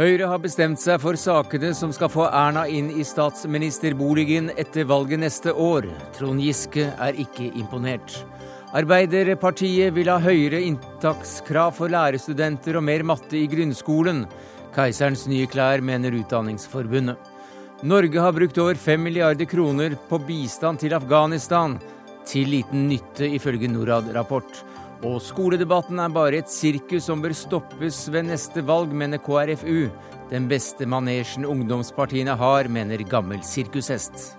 Høyre har bestemt seg for sakene som skal få Erna inn i statsministerboligen etter valget neste år. Trond Giske er ikke imponert. Arbeiderpartiet vil ha høyere inntakskrav for lærerstudenter og mer matte i grunnskolen. Keiserens nye klær, mener Utdanningsforbundet. Norge har brukt over fem milliarder kroner på bistand til Afghanistan. Til liten nytte, ifølge Norad-rapport. Og skoledebatten er bare et sirkus som bør stoppes ved neste valg, mener KrFU. Den beste manesjen ungdomspartiene har, mener gammel sirkushest.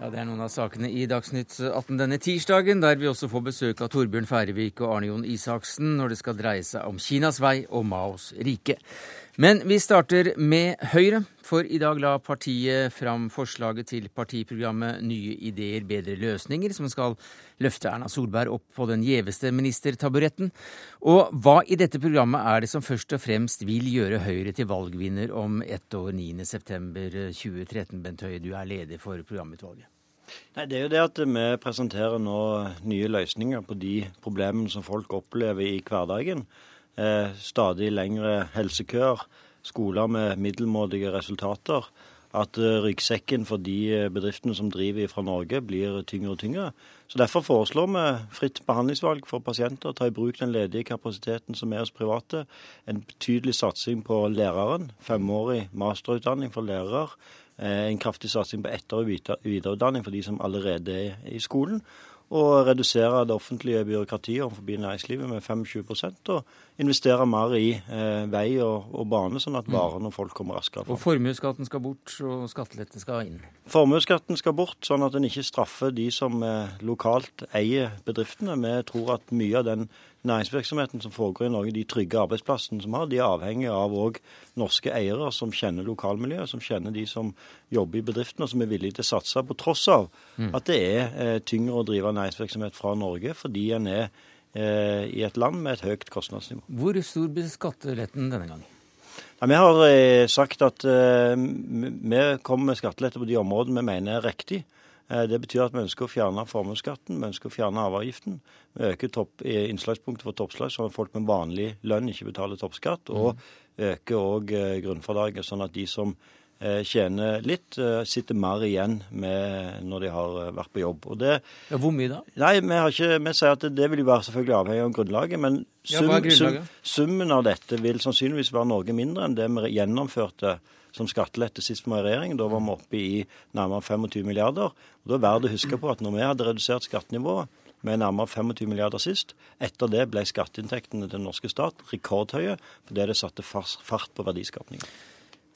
Ja, Det er noen av sakene i Dagsnytt 18 denne tirsdagen, der vi også får besøk av Torbjørn Færøvik og Arne Jon Isaksen når det skal dreie seg om Kinas vei og Maos rike. Men vi starter med Høyre, for i dag la partiet fram forslaget til partiprogrammet Nye ideer, bedre løsninger, som skal løfte Erna Solberg opp på den gjeveste ministertaburetten. Og hva i dette programmet er det som først og fremst vil gjøre Høyre til valgvinner om ett år, 9.9.2013? Bent Høie, du er leder for programutvalget. Nei, Det er jo det at vi presenterer nå nye løsninger på de problemene som folk opplever i hverdagen stadig lengre helsekøer, skoler med middelmådige resultater, at eh, ryggsekken for de eh, bedriftene som driver fra Norge, blir tyngre og tyngre. Så Derfor foreslår vi fritt behandlingsvalg for pasienter, ta i bruk den ledige kapasiteten som er hos private, en betydelig satsing på læreren, femårig masterutdanning for lærere, eh, en kraftig satsing på etter- og videreutdanning for de som allerede er i skolen, og redusere det offentlige byråkratiet overfor næringslivet med 25% og investere mer i eh, vei og, og, bane, sånn at mm. varene og folk kommer raskere fram. Og formuesskatten skal bort, og skattelette skal inn? Formuesskatten skal bort, sånn at en ikke straffer de som eh, lokalt eier bedriftene. Vi tror at mye av den næringsvirksomheten som foregår i Norge, de trygge arbeidsplassene som har, de er avhengig av òg norske eiere som kjenner lokalmiljøet, som kjenner de som jobber i bedriftene, og som er villige til å satse, på tross av mm. at det er eh, tyngre å drive næringsvirksomhet fra Norge, fordi en er eh, i et land med et høyt kostnadsnivå. Hvor stor blir skatteletten denne gangen? Ja, vi har eh, sagt at vi kommer med skattelette på de områdene vi mener er riktig. Eh, det betyr at vi ønsker å fjerne formuesskatten, vi ønsker å fjerne arveavgiften. Vi øker topp, innslagspunktet for toppslag, sånn at folk med vanlig lønn ikke betaler toppskatt. Og mm. øker òg eh, grunnfradraget, sånn at de som eh, tjener litt, sitter mer igjen med når de har vært på jobb. Det, ja, hvor mye da? Nei, Vi, ikke, vi sier at det, det vil jo være selvfølgelig avhengig av grunnlaget. Men sum, ja, grunnlaget? Sum, summen av dette vil sannsynligvis være noe mindre enn det vi gjennomførte som skattelette sist vi var i regjering. Da var vi oppe i nærmere 25 milliarder. Og Da er verdt å huske på at når vi hadde redusert skattenivået med nærmere 25 milliarder sist, etter det ble skatteinntektene til den norske stat rekordhøye fordi det satte fart på verdiskapningen.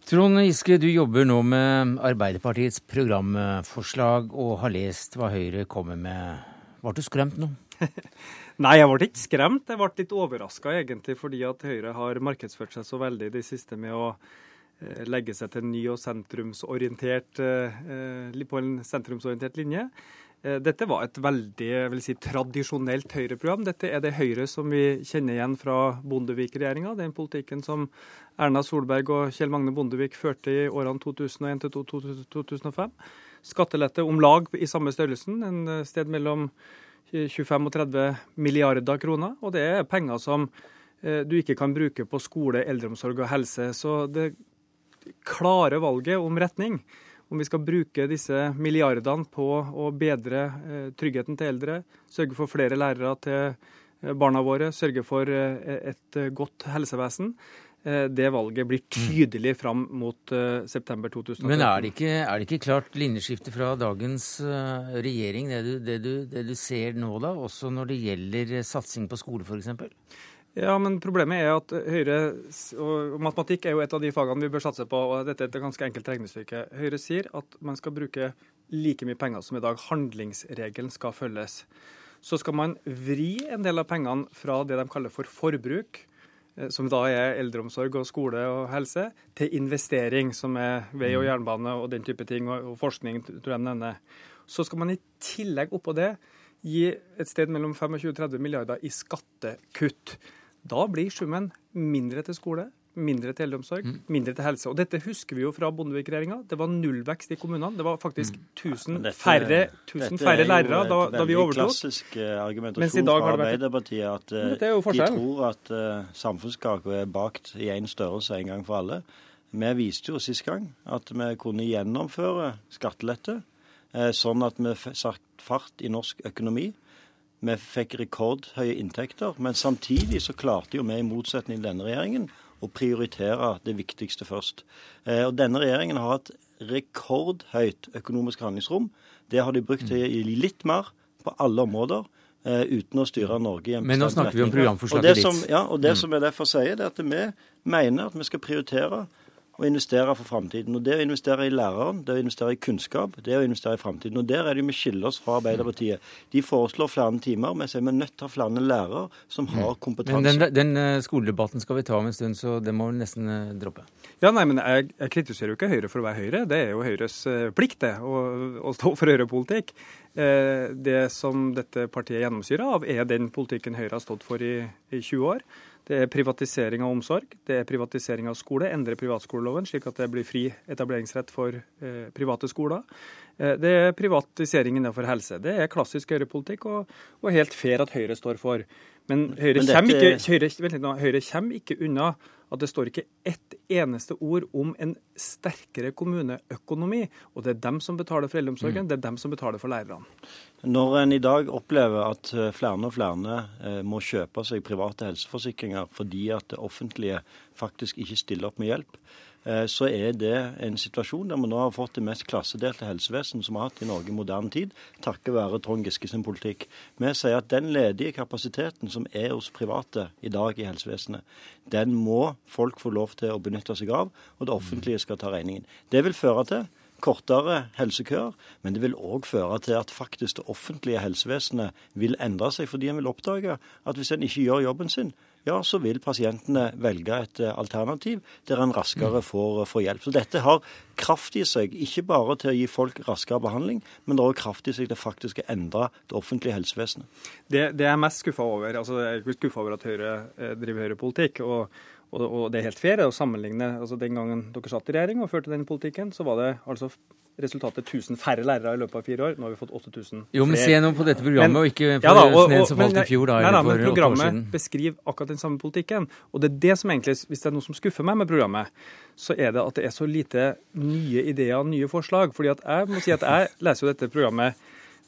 Trond Giske, du jobber nå med Arbeiderpartiets programforslag og har lest hva Høyre kommer med. Ble du skremt nå? Nei, jeg ble ikke skremt. Jeg ble litt overraska egentlig, fordi at Høyre har markedsført seg så veldig i det siste med å legge seg til en ny og sentrumsorientert, eh, på en sentrumsorientert linje. Eh, dette var et veldig jeg vil si, tradisjonelt Høyre-program. Dette er det Høyre som vi kjenner igjen fra Bondevik-regjeringa. Den politikken som Erna Solberg og Kjell Magne Bondevik førte i årene 2001 til 2005. Skattelette om lag i samme størrelsen, en sted mellom 25 og 30 milliarder kroner. Og det er penger som du ikke kan bruke på skole, eldreomsorg og helse. Så det klare valget om retning. Om vi skal bruke disse milliardene på å bedre eh, tryggheten til eldre, sørge for flere lærere til eh, barna våre, sørge for eh, et godt helsevesen. Det valget blir tydelig fram mot september 2013. Men er det, ikke, er det ikke klart linjeskifte fra dagens regjering, det du, det, du, det du ser nå da, også når det gjelder satsing på skole f.eks.? Ja, men problemet er at Høyre og matematikk er jo et av de fagene vi bør satse på. og Dette er et ganske enkelt regnestykke. Høyre sier at man skal bruke like mye penger som i dag. Handlingsregelen skal følges. Så skal man vri en del av pengene fra det de kaller for forbruk, eh, som da er eldreomsorg og skole og helse, til investering, som er vei og jernbane og den type ting, og forskning, tror jeg nevner. Så skal man i tillegg oppå det gi et sted mellom 25 og 30 milliarder i skattekutt. Da blir summen mindre til skole, mindre til eldreomsorg, mm. mindre til helse. Og dette husker vi jo fra Bondevik-regjeringa. Det var nullvekst i kommunene. Det var faktisk 1000 mm. færre, tusen færre lærere da, da, vi overtok. Dette er jo klassisk eh, argumentasjon fra Arbeiderpartiet at uh, de tror at uh, samfunnskaka er bakt i én størrelse en gang for alle. Vi viste jo sist gang at vi kunne gjennomføre skattelette uh, sånn at vi satte fart i norsk økonomi. Vi fikk rekordhøye inntekter, men samtidig så klarte jo vi, i motsetning til denne regjeringen, å prioritere det viktigste først. Eh, og Denne regjeringen har hatt rekordhøyt økonomisk handlingsrom. Det har de brukt til litt mer på alle områder. Uh, uten å styre Norge i en Men nå snakker vi om programforslaget ditt. Ja, og det mm. som jeg derfor sier, det er at vi mener at vi skal prioritere å investere for framtiden. Og Det å investere i læreren, det å investere i kunnskap, det å investere i framtiden. Og Der er det vi skiller oss fra Arbeiderpartiet. De foreslår flere timer. men sier vi er nødt til å ha flere lærere som har kompetanse. Men den, den, eh, skoledebatten skal vi ta om en stund, så det må vi nesten eh, droppe. Ja, nei, men jeg, jeg kritiserer jo ikke Høyre for å være Høyre. Det er jo Høyres eh, plikt, det, å, å stå for Høyre-politikk. Det som dette partiet gjennomsyrer av, er den politikken Høyre har stått for i, i 20 år. Det er privatisering av omsorg, det er privatisering av skole, endre privatskoleloven slik at det blir fri etableringsrett for eh, private skoler. Eh, det er privatisering innenfor helse. Det er klassisk høyrepolitikk og, og helt fair at Høyre står for. Men Høyre, Men dette... kommer, ikke, Høyre, Høyre kommer ikke unna at det står ikke ett eneste ord om en sterkere kommuneøkonomi. Og det er dem som betaler for eldreomsorgen, mm. det er dem som betaler for lærerne. Når en i dag opplever at eh, flere og flere eh, må kjøpe seg private helseforsikringer fordi at det offentlige faktisk ikke stiller opp med hjelp, så er det en situasjon der vi nå har fått det mest klassedelte helsevesen som vi har hatt i Norge i moderne tid, takket være Trond Giske sin politikk. Vi sier at den ledige kapasiteten som er hos private i dag i helsevesenet, den må folk få lov til å benytte seg av, og det offentlige skal ta regningen. Det vil føre til kortere helsekøer, men det vil òg føre til at faktisk det offentlige helsevesenet vil endre seg, fordi en vil oppdage at hvis en ikke gjør jobben sin, ja, så vil pasientene velge et eh, alternativ der en raskere mm. får, eh, får, hjelp. Så dette har kraft i seg, ikke bare til å gi folk raskere behandling, men det har kraft i seg til faktisk å endre det offentlige helsevesenet. Det, det er jeg mest skuffa over. Altså, jeg er skuffa over at Høyre eh, driver høyrepolitikk. og og, og det er helt fair å sammenligne. altså Den gangen dere satt i regjering og førte den politikken, så var det altså resultatet 1000 færre lærere i løpet av fire år. Nå har vi fått 8000 flere. Jo, men se nå på dette programmet, men, og ikke på ja da, og, og, som falt i fjor. da, nei, nei, men Programmet beskriver akkurat den samme politikken. Og det er det som egentlig, hvis det er noe som skuffer meg med programmet, så er det at det er så lite nye ideer og nye forslag. Fordi at jeg må si at jeg leser jo dette programmet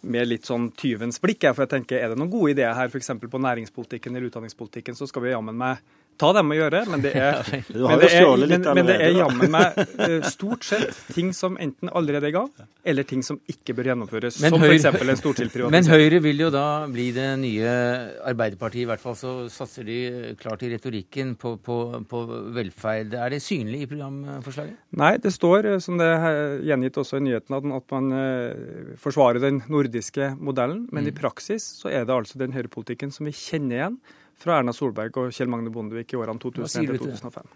med litt sånn tyvens blikk. For jeg tenker, Er det noen gode ideer her, f.eks. på næringspolitikken eller utdanningspolitikken, så skal vi jammen meg ta dem å gjøre, men det er, men det er, men, men det er jammen meg eh, stort sett ting som enten allerede er i gang, eller ting som ikke bør gjennomføres. Men som f.eks. en storstilt privatisering. Men Høyre vil jo da bli det nye Arbeiderpartiet. I hvert fall så satser de klart i retorikken på, på, på velferd. Er det synlig i programforslaget? Nei, det står, eh, som det er gjengitt også i nyhetene, at man uh, forsvarer den nordiske modellen. Men mm. i praksis så er det altså den høyrepolitikken som vi kjenner igjen fra Erna Solberg og Kjell Magne Bondevik i årene 2001-2005?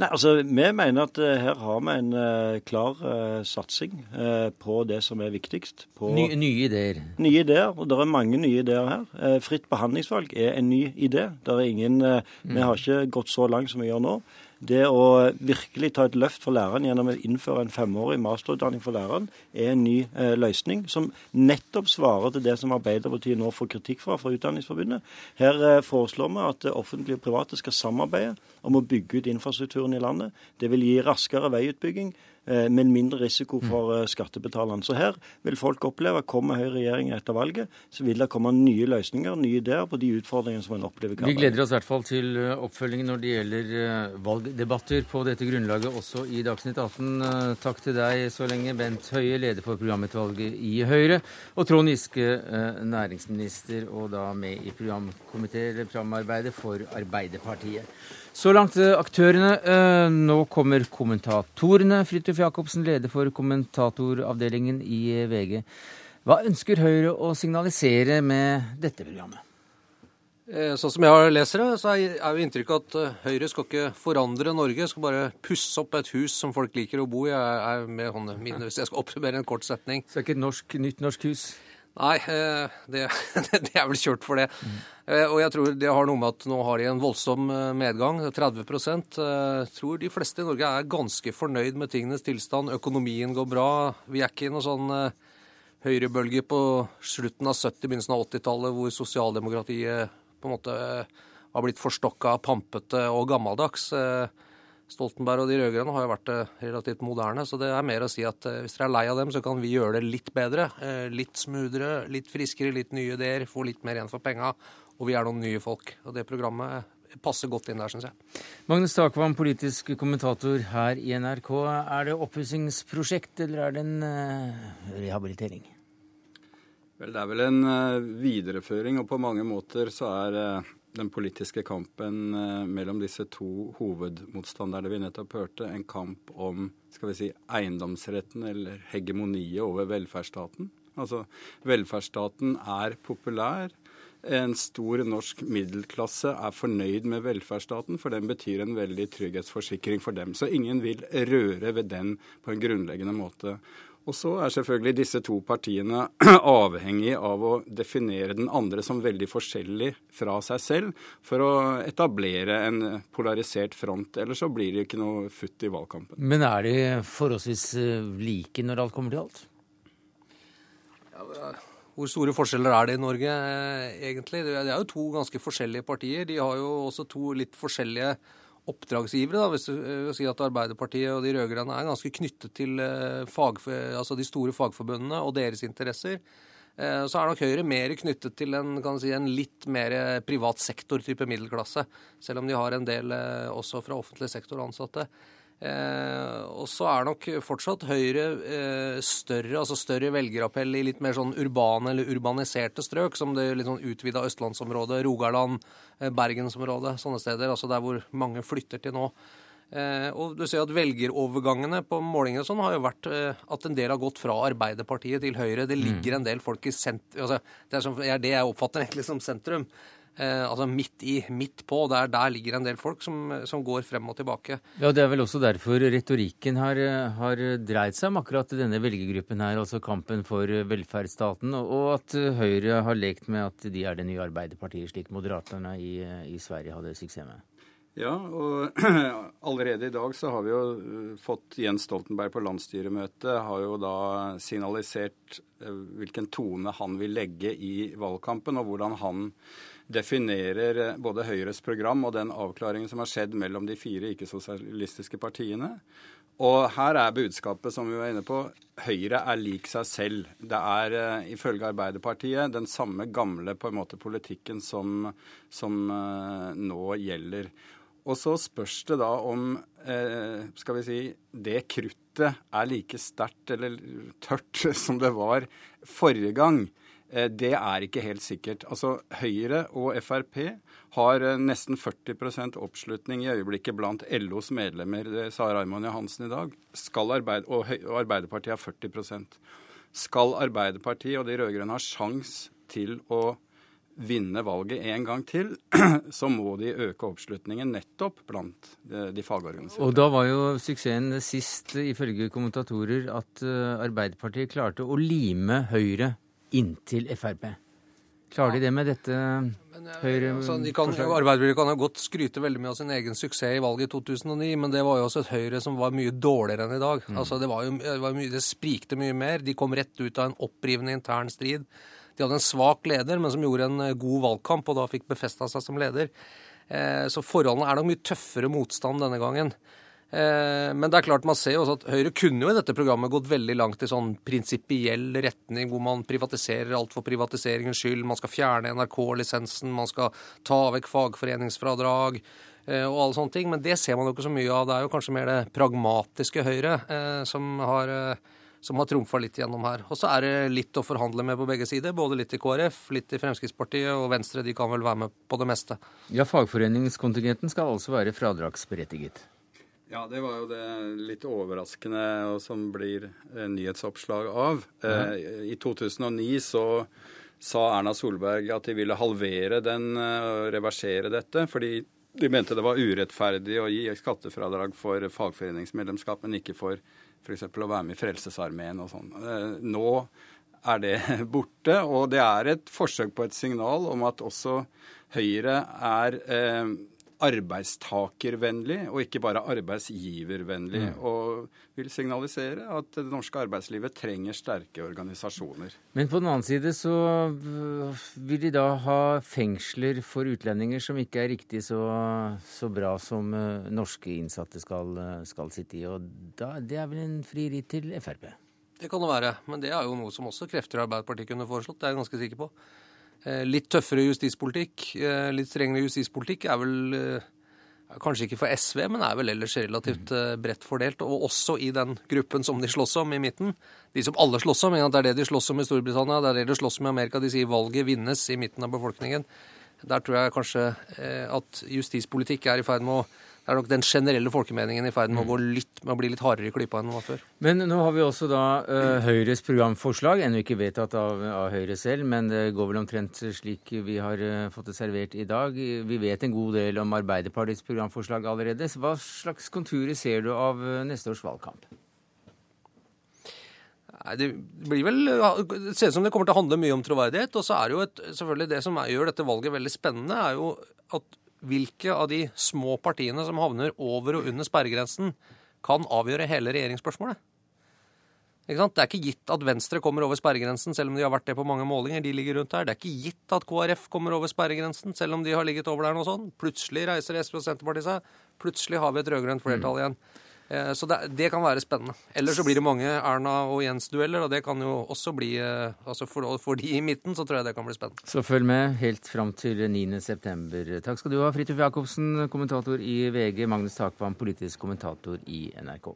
Nei, altså, Vi mener at uh, her har vi en uh, klar uh, satsing på det som er viktigst. Ny, nye ideer? Nye ideer, og det er mange nye ideer her. fritt behandlingsvalg er en ny idé. Der er ingen, mm. Vi har ikke gått så langt som vi gjør nå. Det å virkelig ta et løft for læreren gjennom å innføre en femårig masterutdanning for læreren, er en ny eh, løsning som nettopp svarer til det som Arbeiderpartiet nå får kritikk fra fra Utdanningsforbundet. Her eh, foreslår vi at offentlige og private skal samarbeide om å bygge ut infrastrukturen i landet. Det vil gi raskere veiutbygging. Eh, med mindre risiko mm. for eh, skattebetalerne. Så her vil folk oppleve at kommer Høyre regjering etter valget, så vil det komme nye løsninger, nye ideer på de utfordringene som en opplever. Vi gleder oss i hvert fall til eh, oppfølgingen når det gjelder valgdebatter på dette grunnlaget også i Dagsnytt 18. Takk til deg så lenge, Bent Høie, leder for programutvalget i Høyre, og Trond Giske, næringsminister og da med i programkomité, eller programarbeidet for Arbeiderpartiet. Så langt eh, aktørene. Eh, nå kommer kommentatorene. Fridtjof Jacobsen, leder for kommentatoravdelingen i eh, VG. Hva ønsker Høyre å signalisere med dette programmet? Sånn som jeg har leser det, så er jo inntrykket at Høyre skal ikke forandre Norge. Skal bare pusse opp et hus som folk liker å bo i. Jeg, er med, hvis jeg skal oppsummere en kort setning. Så det er ikke et norsk, nytt norsk hus? Nei, det, det, er vel kjørt for det. Mm. Og jeg tror det har noe med at nå har de en voldsom medgang, 30 Jeg tror de fleste i Norge er ganske fornøyd med tingenes tilstand. Økonomien går bra. Vi er ikke i noen sånn høyrebølge på slutten av 70-, begynnelsen av 80-tallet hvor sosialdemokratiet på en måte har blitt forstokka, pampete og gammeldags. Stoltenberg og de rød-grønne har jo vært eh, relativt moderne, så det er mer å si at eh, hvis dere er lei av dem, så kan vi gjøre det litt bedre. Eh, litt smoothere, litt friskere, litt nye ideer, få litt mer igjen for penga. Og vi er noen nye folk. Og det programmet passer godt inn der, syns jeg. Magnus Takvam, politisk kommentator her i NRK. Er det oppussingsprosjekt, eller er det en rehabilitering? Vel, det er vel en videreføring, og på mange måter så er den politiske kampen eh, mellom disse to hovedmotstanderne vi nettopp hørte, en kamp om skal vi si, eiendomsretten eller hegemoniet over velferdsstaten. Altså, velferdsstaten er populær. En stor norsk middelklasse er fornøyd med velferdsstaten, for den betyr en veldig trygghetsforsikring for dem. Så ingen vil røre ved den på en grunnleggende måte. Og så er selvfølgelig disse to partiene avhengig av å definere den andre som veldig forskjellig fra seg selv, for å etablere en polarisert front. Ellers så blir det ikke noe futt i valgkampen. Men er de forholdsvis eh, like når alt kommer til alt? Ja, hvor store forskjeller er det i Norge, eh, egentlig? Det er jo to ganske forskjellige partier. De har jo også to litt forskjellige oppdragsgivere, da, hvis du vil si at Arbeiderpartiet og de rød-grønne er ganske knyttet til eh, fag, altså de store fagforbundene og deres interesser. Eh, så er nok Høyre mer knyttet til en, si, en litt mer privat sektor-type middelklasse, selv om de har en del eh, også fra offentlig sektor ansatte. Eh, og så er nok fortsatt Høyre eh, større, altså større velgerappell i litt mer sånn urbane eller urbaniserte strøk, som det litt sånn utvida østlandsområdet, Rogaland, eh, bergensområdet, sånne steder. Altså der hvor mange flytter til nå. Eh, og du ser at Velgerovergangene på målingene sånn har jo vært eh, at en del har gått fra Arbeiderpartiet til Høyre. Det ligger mm. en del folk i sentrum altså, Det er, som, er det jeg oppfatter egentlig som sentrum. Eh, altså midt i, midt på. Der, der ligger en del folk som, som, går frem og tilbake. Ja, Det er vel også derfor retorikken har, har dreid seg om akkurat denne velgergruppen her, altså kampen for velferdsstaten, og at Høyre har lekt med at de er det nye Arbeiderpartiet, slik Moderaterne i, i Sverige hadde suksess med. Ja, og allerede i dag så har vi jo fått Jens Stoltenberg på landsstyremøtet har jo da signalisert eh, hvilken tone han vil legge i valgkampen, og hvordan han definerer eh, både Høyres program og den avklaringen som har skjedd mellom de fire ikke-sosialistiske partiene. Og her er budskapet som vi var inne på. Høyre er lik seg selv. Det er uh, ifølge Arbeiderpartiet den samme gamle på en måte politikken som, som uh, nå gjelder. Og så spørs det da om skal vi si, det kruttet er like sterkt eller tørt som det var forrige gang. Eh, det er ikke helt sikkert. Altså, Høyre og Frp har eh, nesten 40% oppslutning i øyeblikket blant LOs medlemmer. Det sa Raymond Johansen i dag. Arbeid og, Arbeiderpartiet har 40% Skal Arbeiderpartiet og de rød-grønne ha sjans til å vinne valget en gang til, så må de øke oppslutningen nettopp blant de fagorganiserte. Og da var jo suksessen sist, ifølge kommentatorer, at eh, Arbeiderpartiet klarte å lime Høyre inntil Frp. Klarer de det med dette eh, høyre altså, de kan, Arbeiderpartiet kan jo godt skryte veldig mye av sin egen suksess i valget i 2009, men det var jo også et Høyre som var mye dårligere enn i dag. Mm. Altså, det, var jo, det, var mye, det sprikte mye mer. De kom rett ut av en opprivende intern strid. De hadde en svak leder, men som gjorde en eh, god valgkamp, og da fikk befesta seg som leder. Eh, så forholdene er nok mye tøffere motstand denne gangen. Eh, men det er klart man ser også at Høyre kunne jo i dette programmet gått veldig langt i sånn prinsipiell retning, hvor man privatiserer alt for privatiseringens skyld. Man skal fjerne NRK-lisensen, man skal ta vekk fagforeningsfradrag eh, og alle sånne ting. Men det ser man jo ikke så mye av. Det er jo kanskje mer det pragmatiske Høyre eh, som har som har trumfa litt gjennom her. Og så er det litt å forhandle med på begge sider. Både litt i KrF, litt i Fremskrittspartiet og Venstre. De kan vel være med på det meste. Ja, fagforeningskontingenten skal altså være fradragsberettiget? Ja, det var jo det litt overraskende og som blir eh, nyhetsoppslag av. Eh, I 2009 så sa Erna Solberg at de ville halvere den eh, og reversere dette. fordi de mente det var urettferdig å gi skattefradrag for fagforeningsmedlemskap, men ikke for f.eks. å være med i Frelsesarmeen og sånn. Nå er det borte. Og det er et forsøk på et signal om at også Høyre er eh, arbeidstakervennlig og ikke bare arbeidsgivervennlig. Mm. Og vil signalisere at det norske arbeidslivet trenger sterke organisasjoner. Men på den annen side så vil de da ha fengsler for utlendinger som ikke er riktig så, så bra som uh, norske innsatte skal, uh, skal, sitte i. Og da, det er vel en fri ritt til Frp? Det kan det være, men det er jo noe som også krefter i Arbeiderpartiet kunne foreslått. Det er jeg ganske sikker på. Eh, litt tøffere justispolitikk, eh, litt strengere justispolitikk er vel eh, kanskje ikke for SV, men er vel ellers relativt bredt fordelt. Og også i den gruppen som de slåss om i midten. De som alle slåss om. Det er det de slåss om i Storbritannia, det er det de slåss om i Amerika. De sier valget vinnes i midten av befolkningen. Der tror jeg kanskje at justispolitikk er i ferd med å det er nok den generelle folkemeningen i ferd med å, gå litt, med å bli litt hardere i klypa enn den var før. Men nå har vi også da uh, Høyres programforslag, ennå ikke vedtatt av, av, Høyre selv, men det går vel omtrent slik vi har uh, fått det servert i dag. Vi vet en god del om Arbeiderpartiets programforslag allerede. Hva slags konturer ser du av uh, neste års valgkamp? Nei, Det blir vel, det ser ut som det kommer til å handle mye om troverdighet. Og så er det jo et, selvfølgelig det som gjør dette valget veldig spennende, er jo at hvilke av de små partiene som havner over og under sperregrensen, kan avgjøre hele regjeringsspørsmålet. Det er ikke gitt at Venstre kommer over sperregrensen, selv om de har vært det på mange målinger. de ligger rundt her. Det er ikke gitt at KrF kommer over sperregrensen, selv om de har ligget over der noe sånn. Plutselig reiser SV og Senterpartiet seg. Plutselig har vi et rød-grønt flertall igjen. Eh, så det, det, kan være spennende. Ellers så blir det mange Erna og Jens-dueller, og det kan jo også bli eh, altså for, for, de i midten så tror jeg det kan bli spennende. Så følg med helt fram til 9.9. Takk skal du ha, Fridtjof Jacobsen, kommentator i VG, Magnus Takvam, politisk kommentator i NRK.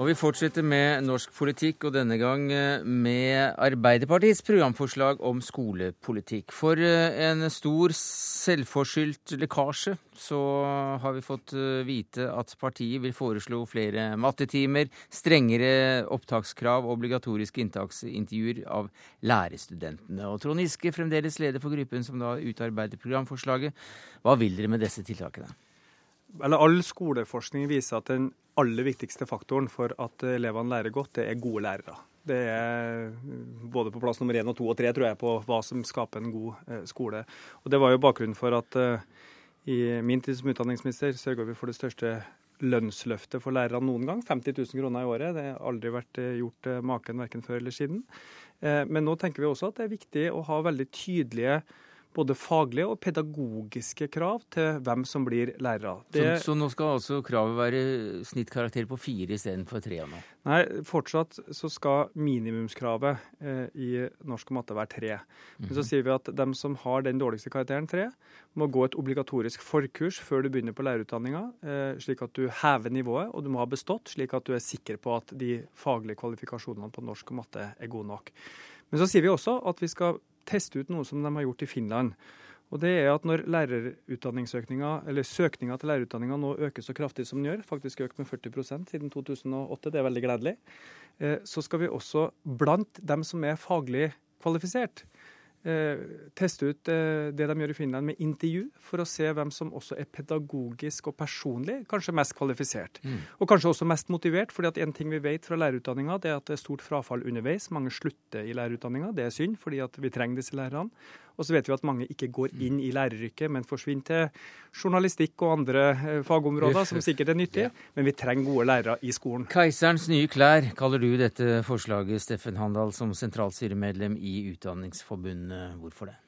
Og vi fortsetter med norsk politikk, og denne gang eh, med Arbeiderpartiets programforslag om skolepolitikk. For eh, en stor selvforskyldt lekkasje så har vi fått eh, vite at partiet vil foreslå flere mattetimer, strengere opptakskrav og obligatoriske inntaksintervjuer av lærerstudentene. Og Trond Giske, fremdeles leder for gruppen som da utarbeider programforslaget. Hva vil dere med disse tiltakene? Eller All skoleforskning viser at den aller viktigste faktoren for at elevene lærer godt, det er gode lærere. Det er både på plass nummer én og to og tre, tror jeg, på hva som skaper en god eh, skole. Og Det var jo bakgrunnen for at eh, i min tid som utdanningsminister sørga vi for det største lønnsløftet for lærerne noen gang. 50 000 kroner i året. Det har aldri vært eh, gjort maken verken før eller siden. Men nå tenker vi også at det er viktig å ha veldig tydelige både faglige og pedagogiske krav til hvem som blir lærere. Det... Så, så, nå skal altså kravet være snittkarakter på fire istedenfor tre? Nå. Nei, fortsatt så skal minimumskravet eh, i norsk og matte være tre. Men så mhm. sier vi at dem som har den dårligste karakteren tre, må gå et obligatorisk forkurs før du begynner på lærerutdanninga, eh, slik at du hever nivået, og du må ha bestått, slik at du er sikker på at de faglige kvalifikasjonene på norsk og matte er gode nok. Men så sier vi også at vi skal teste ut noe som de har gjort i Finland. Og det er at Når søkninga til lærerutdanninga nå øker så kraftig som den gjør, faktisk økt med 40% siden 2008, det er veldig gledelig, eh, så skal vi også blant dem som er faglig kvalifisert, teste ut eh, det de gjør i Finland med intervju, for å se hvem som også er pedagogisk og personlig kanskje mest kvalifisert. Mm. Og kanskje også mest motivert, fordi at en ting vi vet fra lærerutdanninga, det er at det er stort frafall underveis. Mange slutter i lærerutdanninga. Det er synd, fordi at vi trenger disse lærerne. Og så vet vi at mange ikke går inn i læreryrket, men forsvinner til journalistikk og andre eh, fagområder som sikkert er nyttige. Men vi trenger gode lærere i skolen. Keiserens nye klær kaller du dette forslaget, Steffen Handal, som sentralstyremedlem i Utdanningsforbundet. Hvorfor det?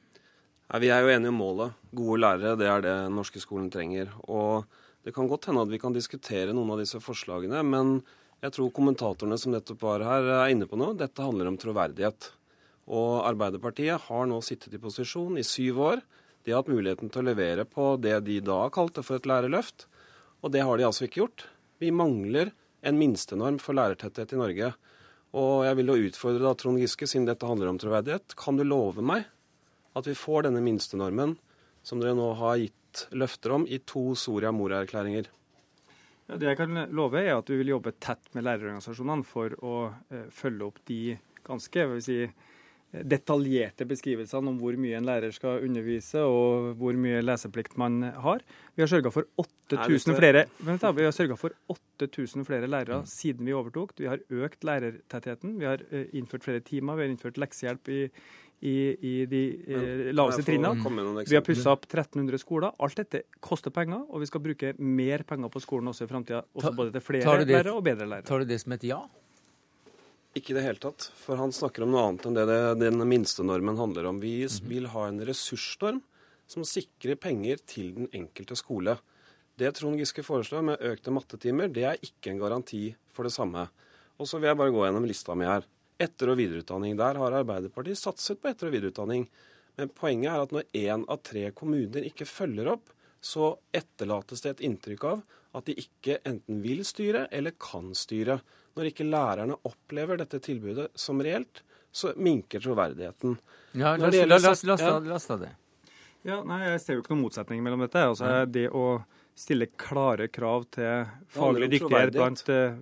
Ja, vi er jo enige om målet. Gode lærere, det er det den norske skolen trenger. Og det kan godt hende at vi kan diskutere noen av disse forslagene, men jeg tror kommentatorene som nettopp var her, er inne på noe. Dette handler om troverdighet. Og Arbeiderpartiet har nå sittet i posisjon i syv år. De har hatt muligheten til å levere på det de da kalte for et lærerløft. Og det har de altså ikke gjort. Vi mangler en minstenorm for lærertetthet i Norge. Og jeg vil jo utfordre da Trond Giske, siden dette handler om troverdighet. Kan du love meg at vi får denne minstenormen som dere nå har gitt løfter om i to Soria Moria-erklæringer? Ja, det jeg kan love, er at vi vil jobbe tett med lærerorganisasjonene for å eh, følge opp de ganske jeg vil si, detaljerte beskrivelsene om hvor mye en lærer skal undervise og hvor mye leseplikt man har. Vi har sørga for 8000 flere, vi har for 8000 flere lærere mm. siden vi overtok. Vi har økt lærertettheten. Vi har eh, innført flere timer. Vi har innført leksehjelp i, i, i de Men, laveste trinnene. Vi har pussa opp 1300 skoler. Alt dette koster penger, og vi skal bruke mer penger på skolen også i framtida. Både til flere lærere og bedre lærere. Tar du det som et ja? Ikke i det hele tatt. For han snakker om noe annet enn det, det den minstenormen handler om. Vi mhm. vil ha en ressursnorm som sikrer penger til den enkelte skole. Det Trond Giske foreslår med økte mattetimer, det er ikke en garanti for det samme. Og så vil jeg bare gå gjennom lista mi her. Etter- og videreutdanning. Der har Arbeiderpartiet satset på etter- og videreutdanning. Men poenget er at når én av tre kommuner ikke følger opp, så etterlates det et inntrykk av at de ikke enten vil styre eller kan styre. Når ikke lærerne opplever dette tilbudet som reelt, så minker troverdigheten. Ja, la, la, la, la oss ta det. Ja, nei, Jeg ser jo ikke noen motsetning mellom dette. Altså, det å stille klare krav til faglig dyktighet blant, eh,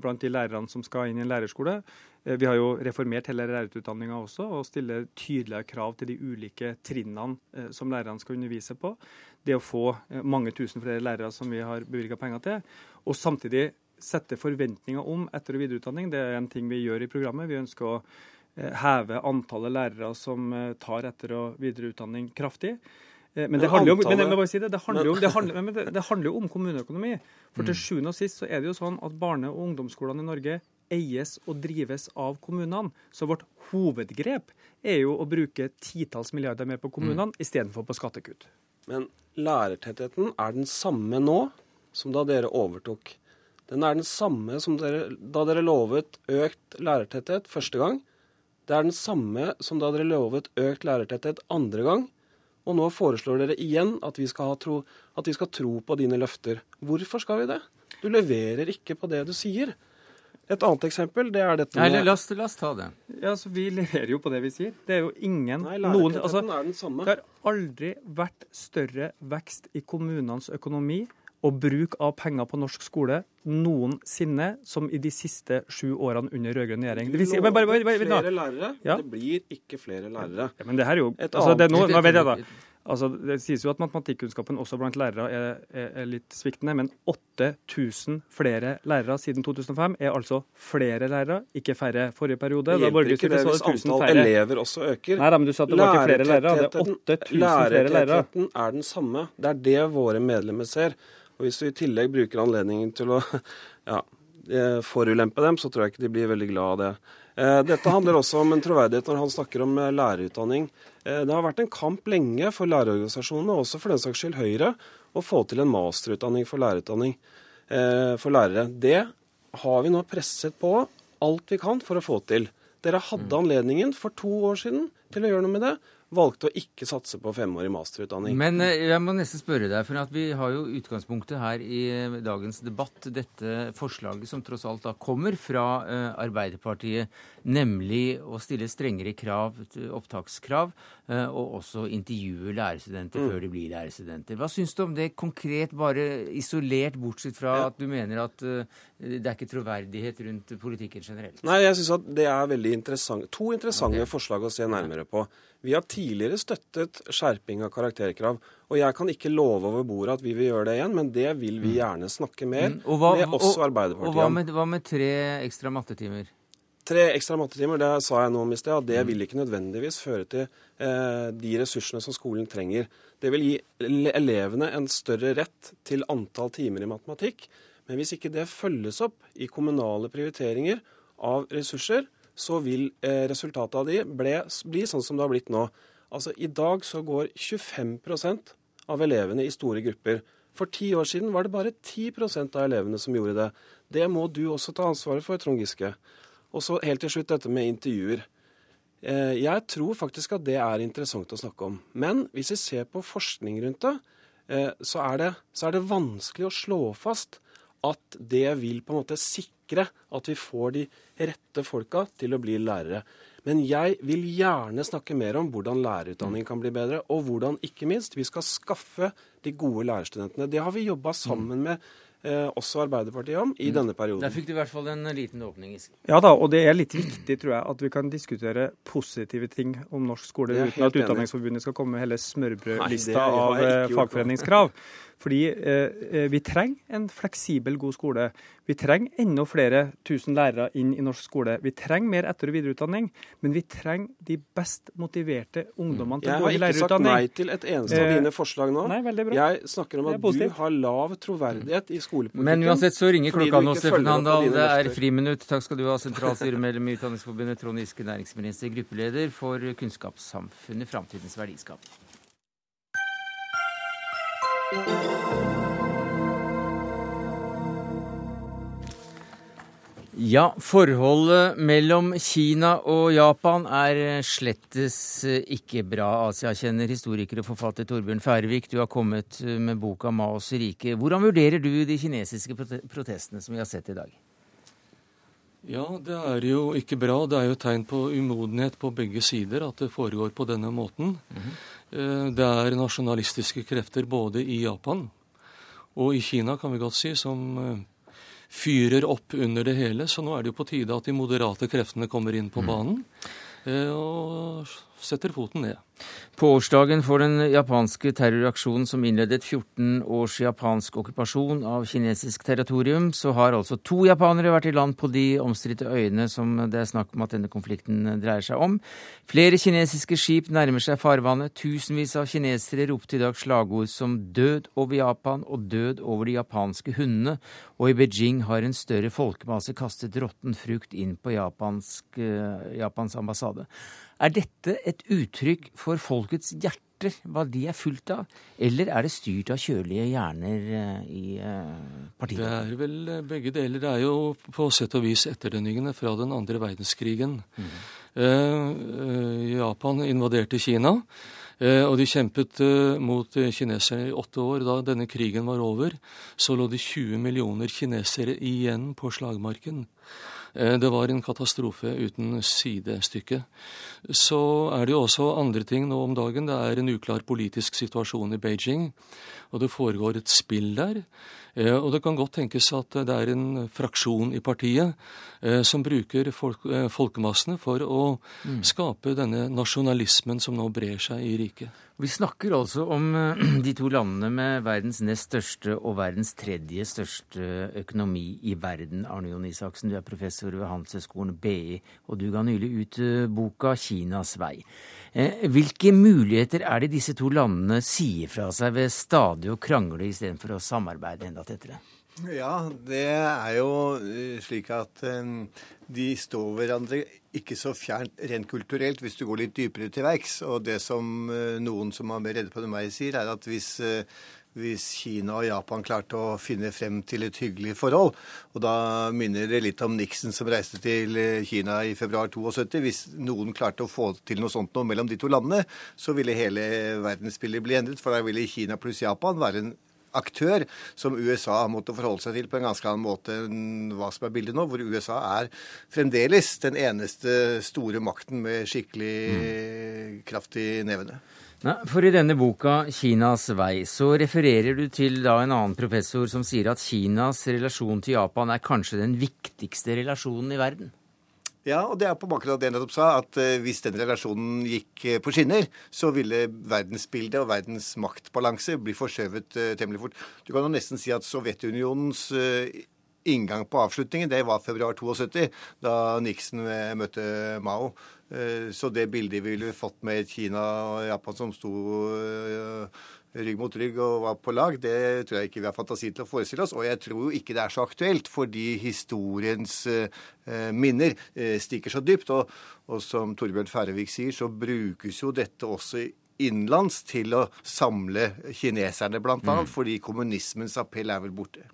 blant, de lærerne som skal inn i en lærerskole. Eh, vi har jo reformert hele lærerutdanninga også, og stiller tydeligere krav til de ulike trinnene eh, som lærerne skal undervise på. Det å få mange tusen flere lærere som vi har bevilga penger til. Og samtidig sette forventninger om etter- og videreutdanning. Det er en ting vi gjør i programmet. Vi ønsker å eh, heve antallet lærere som eh, tar etter- og videreutdanning kraftig. Eh, men det handler jo om, kommuneøkonomi. For til mm. sjuende og sist så er det jo sånn at barne- og ungdomsskolene i Norge eies og drives av kommunene. Så vårt hovedgrep er jo å bruke titalls milliarder mer på kommunene mm. istedenfor på skattekutt. Men lærertettheten er den samme nå som da dere overtok. Den er den samme som dere, da dere lovet økt lærertetthet første gang. Det er den samme som da dere lovet økt lærertetthet andre gang. Og nå foreslår dere igjen at vi skal, tro, at vi skal tro på dine løfter. Hvorfor skal vi det? Du leverer ikke på det du sier. Et annet eksempel det er dette med Nei, la oss, la oss ta det. Ja, altså, Vi leverer jo på det vi sier. Det er jo ingen Nei, noen, altså, er den samme. Det har aldri vært større vekst i kommunenes økonomi og bruk av penger på norsk skole noensinne som i de siste sju årene under rød-grønn regjering. Det vil si, bare, bare, bare, flere lærere. Ja. Det blir ikke flere lærere. Ja, men det her er jo altså, det, nå, nå vet jeg da. Altså, det sies jo at matematikkunnskapen også blant lærere er, er, er, litt sviktende, men 8000 flere lærere siden 2005 er altså flere lærere, ikke færre forrige periode. Det hjelper ikke det hvis antall elever også øker. Nei, men du sa at det var ikke flere lærere. Det er 8000 flere lærere. Lærertettheten er den samme. Det er det våre medlemmer ser. Og Hvis du i tillegg bruker anledningen til å ja, eh, forulempe dem, så tror jeg ikke de blir veldig glad av det. Eh, dette handler også om en troverdighet når han snakker om eh, lærerutdanning. Det har vært en kamp lenge for lærerorganisasjonene, og også for den saks skyld Høyre, å få til en masterutdanning for lærerutdanning for lærere. Det har vi nå presset på alt vi kan for å få til. Dere hadde mm. anledningen for to år siden til å gjøre noe med det valgte å ikke satse på femårig masterutdanning. Men eh, jeg må nesten spørre deg, for vi har jo utgangspunktet her i eh, dagens debatt dette forslaget som tross alt da kommer fra uh, Arbeiderpartiet, nemlig å stille strengere krav, opptakskrav, og også intervjue lærerstudenter mm. før de blir lærerstudenter. Hva syns du om det konkret, bare isolert, bortsett fra ja. at du mener at det er ikke troverdighet rundt politikken generelt? Nei, jeg syns at det er veldig interessant. To interessante okay. forslag å se nærmere på. Vi har tidligere støttet skjerping av karakterkrav. Og jeg kan ikke love over bordet at vi vil gjøre det igjen, men det vil vi mm. gjerne snakke mer mm. hva, med også Arbeiderpartiet Og hva med, hva med tre ekstra mattetimer? Tre ekstra mattetimer, det sa jeg nå om i sted, at det mm. vil ikke nødvendigvis føre til eh, de ressursene som skolen trenger. Det vil gi elevene en større rett til antall timer i matematikk. Men hvis ikke det følges opp i kommunale prioriteringer av ressurser, så vil eh, resultatet av de ble, bli sånn som det har blitt nå. Altså I dag så går 25% av elevene i store grupper. For ti år siden var det bare 10% av elevene som gjorde det. Det må du også ta ansvaret for, Trond Giske. Og så helt til slutt dette med intervjuer. Eh, jeg tror faktisk at det er interessant å snakke om. Men hvis vi ser på forskning rundt det, eh, så er det, så er det vanskelig å slå fast at det vil på en måte sikre at vi får de rette folka til å bli lærere. Men jeg vil gjerne snakke mer om hvordan lærerutdanning kan bli bedre, og hvordan ikke minst vi skal skaffe de gode lærerstudentene. Det har vi jobba sammen med eh, også Arbeiderpartiet om i mm. denne perioden. Der fikk du i hvert fall en liten åpning. Ja da, og det er litt viktig tror jeg, at vi kan diskutere positive ting om norsk skole uten at Utdanningsforbundet skal komme med hele smørbrødlista av eh, fagforeningskrav. Fordi eh, eh, vi trenger en fleksibel, god skole. Vi trenger enda flere tusen lærere inn i norsk skole. Vi trenger mer etter- og videreutdanning, men vi trenger de best motiverte ungdommene til å gå i lærerutdanning. Jeg har ikke sagt nei til et eneste av dine forslag nå. Nei, veldig bra. Jeg snakker om at du har lav troverdighet i skolepolitikken. Men uansett så ringer klokka nå, Steffen Handal. Det er friminutt. Takk skal du ha, sentralstyremedlem i Utdanningsforbundet, Trond Giske, næringsminister, gruppeleder for Kunnskapssamfunnet, framtidens verdiskap. Ja, forholdet mellom Kina og Japan er slettes ikke bra. Asia-kjenner historiker og forfatter Torbjørn Færvik, du har kommet med boka 'Maos rike'. Hvordan vurderer du de kinesiske protestene som vi har sett i dag? Ja, det er jo ikke bra. Det er jo tegn på umodenhet på begge sider at det foregår på denne måten. Mm -hmm. Det er nasjonalistiske krefter både i Japan og i Kina, kan vi godt si, som eh, fyrer opp under det hele. Så nå er det jo på tide at de moderate kreftene kommer inn på mm. banen. Mm. og setter foten ned. På årsdagen for den japanske terroraksjonen som innledet 14 års japansk okkupasjon av kinesisk territorium, så har altså to japanere vært i land på de omstridte øyene som det er snakk om at denne konflikten dreier seg om. Flere kinesiske skip nærmer seg farvannet. Tusenvis av kinesere ropte i dag slagord som 'død over Japan' og 'død over de japanske hundene'. Og i Beijing har en større folkemasse kastet råtten frukt inn på japansk, eh, Japans ambassade. Er dette et uttrykk for folkets hjerter, hva de er fullt av, eller er det styrt av kjølige hjerner eh, i eh, partiet? Det er vel eh, begge deler. Det er jo på sett og vis etterdønningene fra den andre verdenskrigen. Mm. Japan invaderte Kina. Og de kjempet mot kinesere i åtte år. Da denne krigen var over, så lå det 20 millioner kinesere igjen på slagmarken. Eh, det var en katastrofe uten sidestykke. Så er det jo også andre ting nå om dagen. Det er en uklar politisk situasjon i Beijing, og det foregår et spill der. Eh, og det kan godt tenkes at det er en fraksjon i partiet eh, som bruker folk, folkemassene for å mm. skape denne nasjonalismen som nå brer seg i riket. Vi snakker altså om eh, de to landene med verdens nest største og verdens tredje største økonomi i verden. Arne Jon Isaksen, du er professor ved Handelshøyskolen BI, og du ga nylig ut eh, boka 'Kinas vei'. Eh, hvilke muligheter er det disse to landene sier fra seg ved stadig å krangle istedenfor å samarbeide enda tettere? Ja, det er jo slik at de står hverandre ikke så fjernt rent kulturelt hvis du går litt dypere til verks. Og det som eh, noen som er mer redde på det enn meg, sier, er at hvis, eh, hvis Kina og Japan klarte å finne frem til et hyggelig forhold, og da minner det litt om Nixon som reiste til eh, Kina i februar 72. Hvis noen klarte å få til noe sånt noe mellom de to landene, så ville hele verdensbildet bli endret. For da ville Kina pluss Japan være en aktør som USA måtte forholde seg til på en ganske annen måte enn hva som er bildet nå, hvor USA er fremdeles den eneste store makten med skikkelig mm. kraft i nevene. Nei, for i denne boka 'Kinas vei' så refererer du til da en annen professor som sier at Kinas relasjon til Japan er kanskje den viktigste relasjonen i verden? Ja, og det er på bakgrunn av det jeg nettopp sa, at uh, hvis den relasjonen gikk uh, på skinner, så ville verdensbildet og verdens maktbalanse bli forskjøvet uh, temmelig fort. Du kan jo nesten si at Sovjetunionens inngang på avslutningen, det var februar 72, da Nixon møtte Mao. Så det bildet vi ville fått med Kina og Japan som sto rygg mot rygg og var på lag, det tror jeg ikke vi har fantasi til å forestille oss. Og jeg tror jo ikke det er så aktuelt, fordi historiens eh, minner eh, stikker så dypt. Og, og som Torbjørn Færøvik sier, så brukes jo dette også innenlands til å samle kineserne, bl.a., mm. fordi kommunismens appell er vel borte.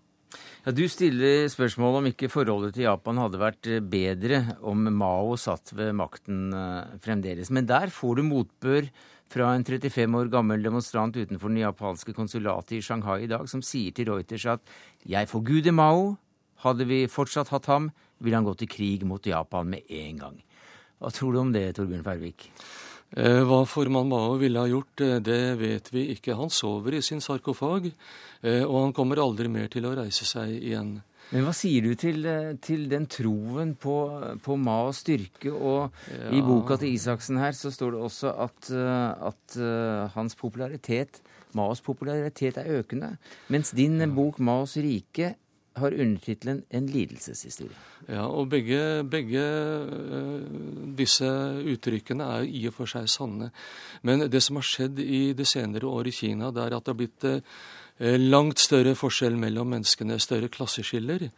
Ja, Du stiller spørsmål om ikke forholdet til Japan hadde vært bedre om Mao satt ved makten eh, fremdeles. Men der får du motbør fra en 35 år gammel demonstrant utenfor den japanske konsulatet i Shanghai i dag, som sier til Reuters at 'jeg forguder Mao'. Hadde vi fortsatt hatt ham, ville han gått til krig mot Japan med en gang. Hva tror du om det, Torbjørn Færvik? Eh, hva formann Mao ville ha gjort, eh, det vet vi ikke. Han sover i sin sarkofag, eh, og han kommer aldri mer til å reise seg igjen. Men hva sier du til, til den troen på, på Maos styrke? Og ja. i boka til Isaksen her så står det også at, at hans popularitet, Maos popularitet er økende. Mens din bok 'Maos rike' har undertittelen 'En lidelseshistorie'. Ja, og begge, begge uh, disse uttrykkene er i og for seg sanne. Men det som har skjedd i det senere år i Kina, det er at det har blitt uh, langt større forskjell mellom menneskene, større klasseskiller.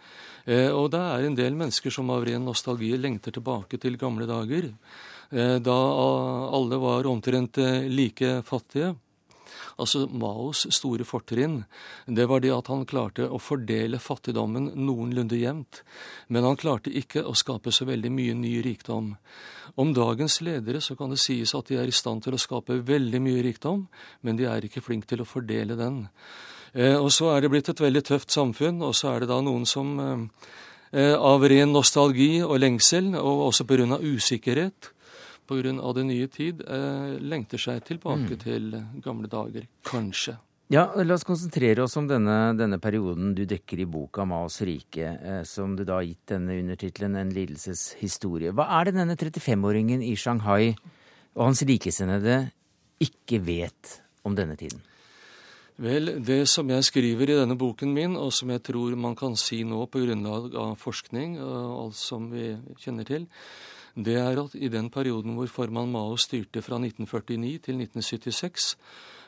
Uh, og det er en del mennesker som av ren nostalgi lengter tilbake til gamle dager. Da alle var omtrent like fattige. Altså Maos store fortrinn, det var det at han klarte å fordele fattigdommen noenlunde jevnt. Men han klarte ikke å skape så veldig mye ny rikdom. Om dagens ledere så kan det sies at de er i stand til å skape veldig mye rikdom, men de er ikke flinke til å fordele den. Eh, og så er det blitt et veldig tøft samfunn, og så er det da noen som eh, eh av ren nostalgi og lengsel, og også pga. usikkerhet, pga. den nye tid eh, lengter seg tilbake mm. til gamle dager. Kanskje. Ja, La oss konsentrere oss om denne, denne perioden du dekker i boka 'Maos rike', eh, som du da har gitt denne undertittelen 'En lidelseshistorie'. Hva er det denne 35-åringen i Shanghai og hans likesinnede ikke vet om denne tiden? Vel, det som jeg skriver i denne boken min, og som jeg tror man kan si nå på grunnlag av forskning og alt som vi kjenner til, det er at i den perioden hvor formann Mao styrte fra 1949 til 1976,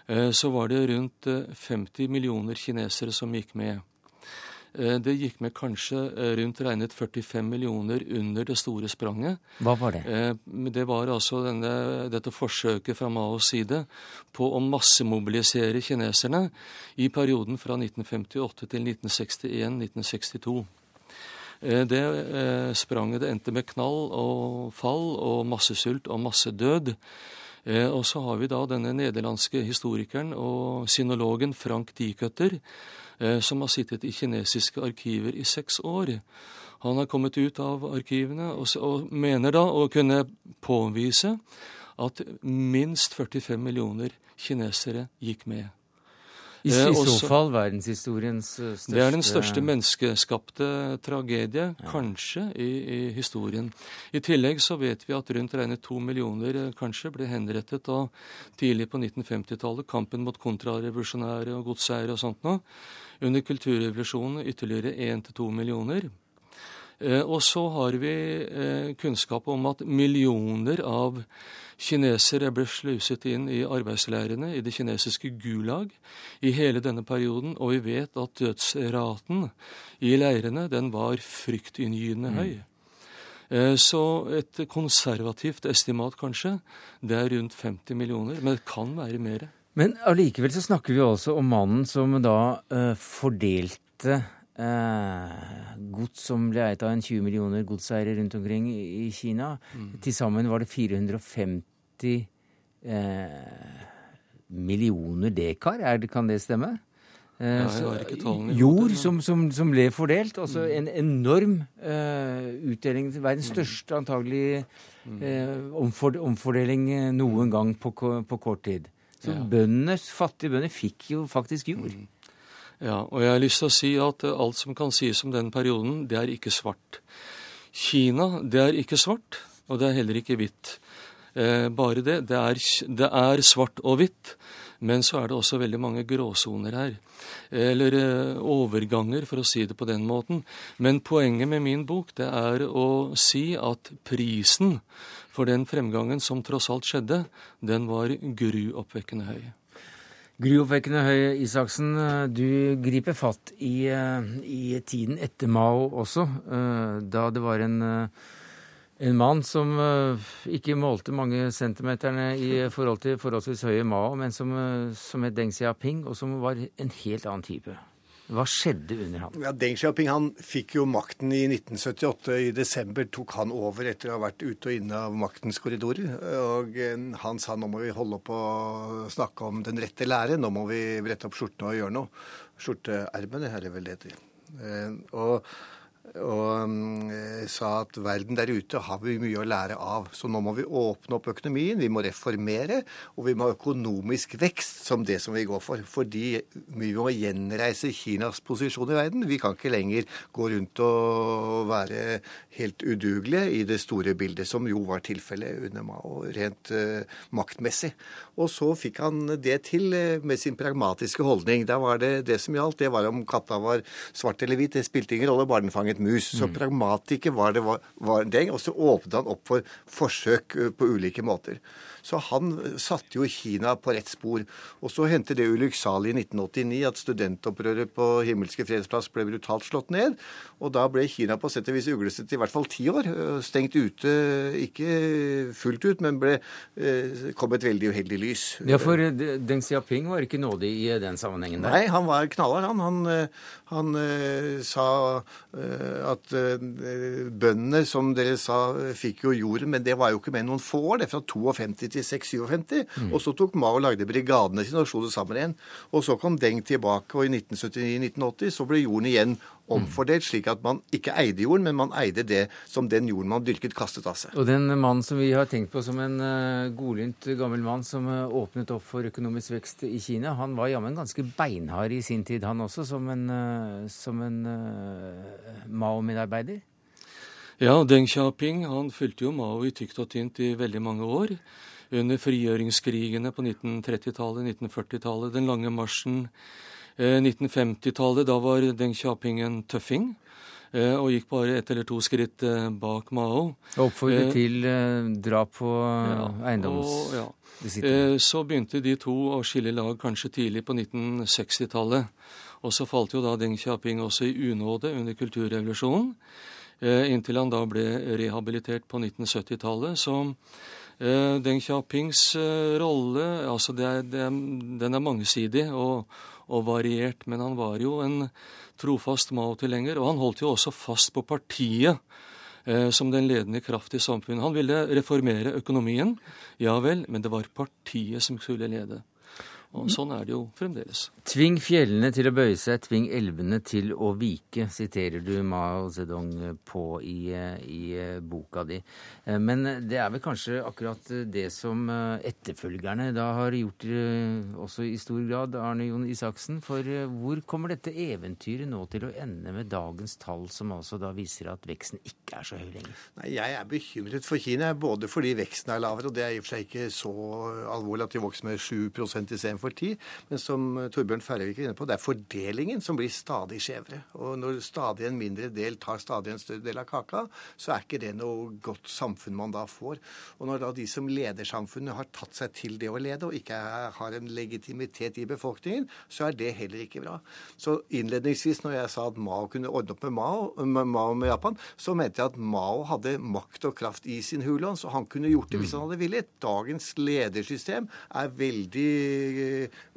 eh, så var det rundt 50 eh, millioner kinesere som gikk med. Eh, det gikk med kanskje rundt regnet 45 millioner under det store spranget. Hva var det? Det var altså denne, dette forsøket fra Maos side på å massemobilisere kineserne i perioden fra 1958 til 1961-1962. Eh, det eh, spranget det endte med knall og fall og massesult og massedød. Eh, og så har vi da denne nederlandske historikeren og sinologen Frank Diecutter, som har sittet i kinesiske arkiver i seks år. Han har kommet ut av arkivene og mener da å kunne påvise at minst 45 millioner kinesere gikk med. I, i eh, så fall verdenshistoriens største Det er den største menneskeskapte tragedie, ja. kanskje, i, i, historien. I tillegg så vet vi at rundt regnet to millioner eh, kanskje ble henrettet da tidlig på 1950-tallet. Kampen mot kontrarevolusjonære og godseiere og sånt noe. Under kulturrevolusjonen ytterligere én til to millioner. Eh, og så har vi kunnskap om at millioner av Kinesere ble sluset inn i arbeidsleirene i det kinesiske Gulag i hele denne perioden, og vi vet at dødsraten i leirene den var fryktinngytende høy. Mm. Så et konservativt estimat, kanskje, det er rundt 50 millioner, men det kan være mer. Men allikevel så snakker vi også om mannen som da fordelte uh, gods som ble eid av en 20 millioner godseiere rundt omkring i Kina. Mm. Til sammen var det 450 eh, millioner dekar, er det, kan det stemme? Eh, ja, har jord. Jord som, som, som, ble fordelt. Altså mm. en enorm uh, utdeling. Verdens mm. største antagelig uh, omfor, omfordeling noen gang på, på kort tid. Så ja. bøndene, fattige bønder fikk jo faktisk jord. Mm. Ja, og jeg har lyst til å si at alt som kan sies om den perioden, det er ikke svart. Kina, det er ikke svart, og det er heller ikke hvitt. Eh, bare det. Det er, det er, svart og hvitt, men så er det også veldig mange gråsoner her. Eller eh, overganger, for å si det på den måten. Men poenget med min bok det er å si at prisen for den fremgangen som tross alt skjedde, den var gruoppvekkende høy. Gruoppvekkende høy, Isaksen. Du griper fatt i, eh, i, tiden etter Mao også, da det var en en mann som ikke målte mange centimeterne i forhold til forholdsvis høye Mao, men som, som het Deng Xiaoping, og som var en helt annen type. Hva skjedde under ham? Ja, Deng Xiaoping han fikk jo makten i 1978. I desember tok han over etter å ha vært ute og inne av maktens korridorer. Og uh, han sa nå må vi holde opp å snakke om den rette lære. Nå må vi brette opp skjortene og gjøre noe. Skjorteermene, er det vel det heter. Og og um, sa at verden der ute har vi mye å lære av. Så nå må vi åpne opp økonomien, vi må reformere, og vi må ha økonomisk vekst som det som vi går for. Fordi vi må gjenreise Kinas posisjon i verden. Vi kan ikke lenger gå rundt og være helt udugelige i det store bildet, som jo var tilfellet under Mao, rent uh, maktmessig. Og så fikk han det til uh, med sin pragmatiske holdning. Da var det det som gjaldt. Det var om katta var svart eller hvit. Det spilte ingen rolle, bare mus. Så mm. pragmatiker var det var, var det. Og så åpnet han opp for forsøk uh, på ulike måter. Så han satte jo Kina på rett spor. Og så hendte det ulykksalig i 1989 at studentopprøret på Himmelske fredsplass ble brutalt slått ned. Og da ble Kina på sett og vis uglesett i hvert fall ti år. Stengt ute, ikke fullt ut, men ble, kom et veldig uheldig lys. Ja, for Deng Xiaoping var ikke nådig i den sammenhengen der? Nei, han var knallhard. Han, han, han sa at bøndene, som dere sa, fikk jo jorden, men det var jo ikke med noen få år. Det er fra 52 til 56. Mm. Og så tok Mao og lagde brigadene sine og slo det sammen igjen. Og så kom Deng tilbake, og i 1979-1980 så ble jorden igjen omfordelt, slik at man ikke eide jorden, men man eide det som den jorden man dyrket, kastet av seg. Og den mannen som vi har tenkt på som en uh, godlynt gammel mann som uh, åpnet opp for økonomisk vekst i Kina, han var jammen ganske beinhard i sin tid, han også, som en, uh, som en Mao-medarbeider? Ja, Deng Xiaoping han fulgte jo Mao i tykt og tynt i veldig mange år. Under frigjøringskrigene på 1930-tallet, 1940-tallet, den lange marsjen 1950-tallet, eh, da var Deng Xiaoping en tøffing. Eh, og gikk bare ett eller to skritt eh, bak Mao. Og oppfordret til drap på ja, eiendoms... Ja. Så begynte de to å skille lag kanskje tidlig på 1960-tallet. Og så falt jo da Deng Xiaoping også i unåde under kulturrevolusjonen. Inntil han da ble rehabilitert på 1970-tallet. Så Deng Xiaopings rolle altså det er, det er, den er mangesidig. og og variert, men han var jo en trofast Mao-tilhenger, og han holdt jo også fast på partiet eh, som den ledende kraft i samfunnet. Han ville reformere økonomien, ja vel, men det var partiet som skulle lede. Og sånn er det jo fremdeles. Tving fjellene til å bøye seg, tving elvene til å vike, siterer du Mao Zedong på i, i, boka di. Men det er vel kanskje akkurat det som etterfølgerne da har gjort også i stor grad, Arne Jon Isaksen. For hvor kommer dette eventyret nå til å ende med dagens tall, som altså da viser at veksten ikke er så høy lenger? Nei, Jeg er bekymret for Kina, både fordi veksten er lavere, og det er i og for seg ikke så alvorlig at de vokser med 7% istedenfor tid. Men som Torbjørn Færøyvik er inne på, det er fordelingen som blir stadig skjevere. Og når stadig en mindre del tar stadig en større del av kaka, så er ikke det noe godt samfunn man da får. Og når da de som leder samfunnet har tatt seg til det å lede, og ikke har en legitimitet i befolkningen, så er det heller ikke bra. Så innledningsvis når jeg sa at Mao kunne ordne opp med Mao, med, Mao med Japan, så mente jeg at Mao hadde makt og kraft i sin hulån, så han kunne gjort det hvis han hadde villet. Dagens ledersystem er veldig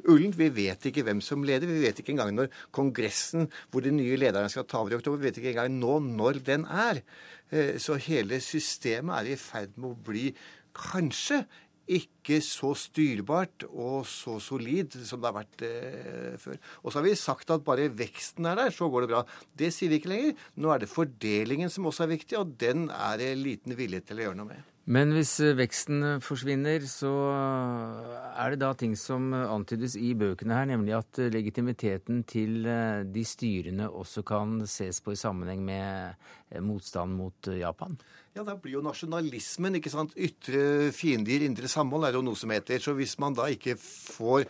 ullent. Vi vet ikke hvem som leder. Vi vet ikke engang når Kongressen, hvor de nye lederne skal ta over i oktober, vi vet ikke engang nå når den er. Eh, så hele systemet er i ferd med å bli kanskje ikke så styrbart og så solid som det har vært eh, før. Og så har vi sagt at bare veksten er der, så går det bra. Det sier vi ikke lenger. Nå er det fordelingen som også er viktig, og den er det liten vilje til å gjøre noe med. Men hvis eh, veksten eh, forsvinner, så eh, er det da ting som antydes i bøkene her, nemlig at legitimiteten til de styrende også kan ses på i sammenheng med motstand mot Japan? Ja, da blir jo nasjonalismen, ikke sant. Ytre fiender, indre samhold er jo noe som heter. Så hvis man da ikke får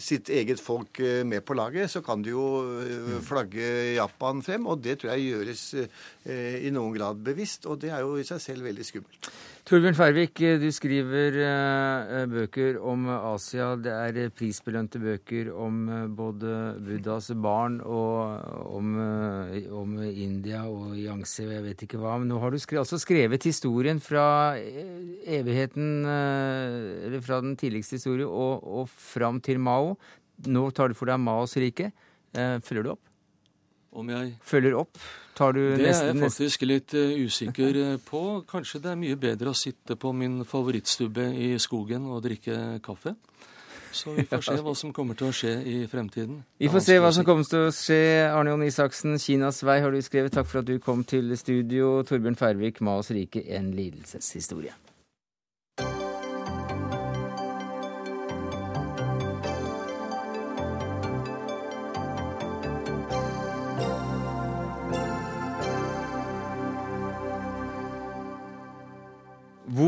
sitt eget folk med på laget, så kan de jo flagge Japan frem. Og det tror jeg gjøres i noen grad bevisst, og det er jo i seg selv veldig skummelt. Torbjørn Færvik, du skriver bøker om Asia. Det er prisbelønte bøker om både Buddhas barn og om, om India og Yangtze og jeg vet ikke hva. Men nå har du skrevet, altså skrevet historien fra evigheten, eller fra den tidligste historien og, og fram til Mao. Nå tar du for deg Maos rike. Følger du opp? Om jeg Følger opp? Tar du det er jeg faktisk litt uh, usikker eh, på. Kanskje det er mye bedre å sitte på min favorittstubbe i skogen og drikke kaffe. Så vi får se hva som kommer til å skje i fremtiden. Vi får se hva som kommer til å skje. Arne Jon Isaksen, Kinas vei har du skrevet. Takk for at du kom til studio. Torbjørn Færvik, 'Maos rike, en lidelseshistorie.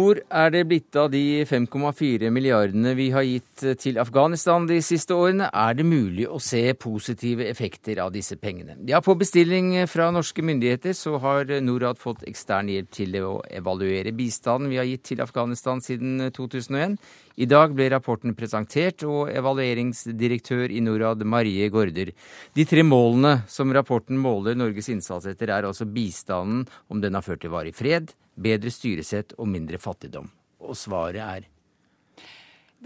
Hvor er det blitt av de 5,4 milliardene vi har gitt til Afghanistan de siste årene? Er det mulig å se positive effekter av disse pengene? Ja, på bestilling fra norske myndigheter så har Norad fått ekstern hjelp til å evaluere bistanden vi har gitt til Afghanistan siden 2001. I dag ble rapporten presentert, og evalueringsdirektør i Norad, Marie Gaarder. De tre målene som rapporten måler Norges innsats etter, er altså bistanden, om den har ført til varig fred, bedre styresett og mindre fattigdom? Og svaret er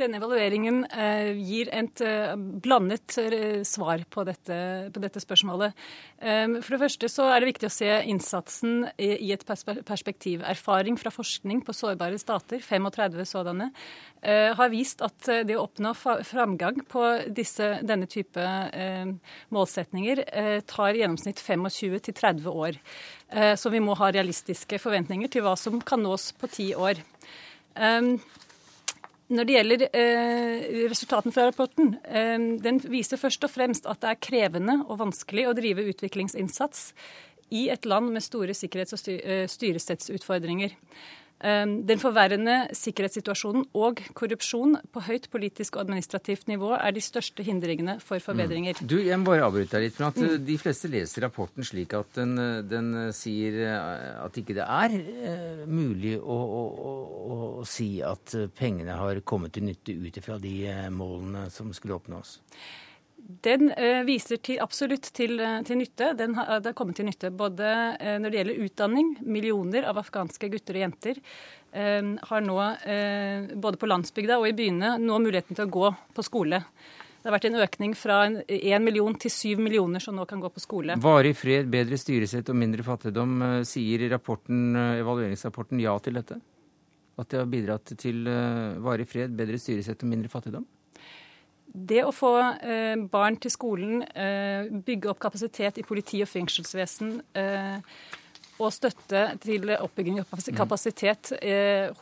denne evalueringen eh, gir et eh, blandet eh, svar på dette, på dette, spørsmålet. For det første så er det viktig å se innsatsen i, et perspektiv. Erfaring fra forskning på sårbare stater, 35 sådanne, har vist at det å oppnå framgang på disse, denne type målsetninger tar i gjennomsnitt 25-30 år. så vi må ha realistiske forventninger til hva som kan nås på ti år. Når det gjelder eh, resultatene fra rapporten, eh, den viser først og fremst at det er krevende og vanskelig å drive utviklingsinnsats i et land med store sikkerhets- og eh, styresettsutfordringer. Ehm, den forverrende sikkerhetssituasjonen og korrupsjon på høyt politisk og administrativt nivå er de største hindringene for forbedringer. Mm. Du, Jeg må bare avbryte deg litt. for at mm. De fleste leser rapporten slik at den, den sier at ikke det er mulig å, å, å, å, si at pengene har kommet til nytte ut ifra de målene som skulle oppnås. Den eh, viser til, absolutt til, eh, til, nytte. Den har, det har kommet til nytte både eh, når det gjelder utdanning. Millioner av afghanske gutter og jenter har nå, både på landsbygda og i byene, nå muligheten til å gå på skole. Det har vært en økning fra én million til syv millioner som nå kan gå på skole. Varig fred, bedre styresett og mindre fattigdom, sier rapporten, evalueringsrapporten ja til dette? At det har bidratt til varig fred, bedre styresett og mindre fattigdom? Det å få eh, barn til skolen, eh, bygge opp kapasitet i politi og fengselsvesen eh, og støtte til oppbygging av mm. kapasitet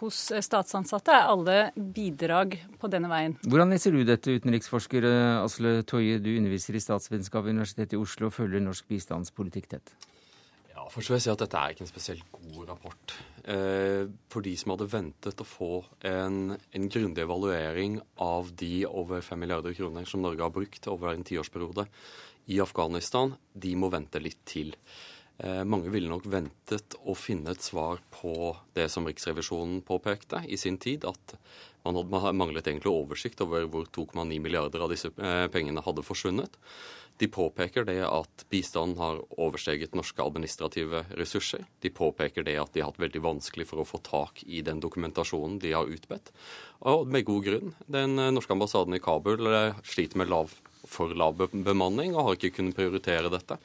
hos statsansatte er alle bidrag på denne veien. Hvordan leser du dette, utenriksforsker Asle Toje? Du underviser i statsvitenskap ved Universitetet i Oslo og følger norsk bistandspolitikk tett. Først vil jeg si at dette er ikke en spesielt god rapport. Eh, for de som hadde ventet å få en, en grundig evaluering av de over 5 milliarder kroner som Norge har brukt over en tiårsperiode i Afghanistan, de må vente litt til. Eh, mange ville nok ventet å finne et svar på det som Riksrevisjonen påpekte i sin tid, at man hadde manglet egentlig oversikt over hvor 2,9 milliarder av disse eh, pengene hadde forsvunnet. De påpeker det at bistanden har oversteget norske administrative ressurser. De påpeker det at de har hatt veldig vanskelig for å få tak i den dokumentasjonen de har utbedt. Og med god grunn. Den norske ambassaden i Kabul eh, sliter med lav, for lav bemanning og har ikke kunnet prioritere dette.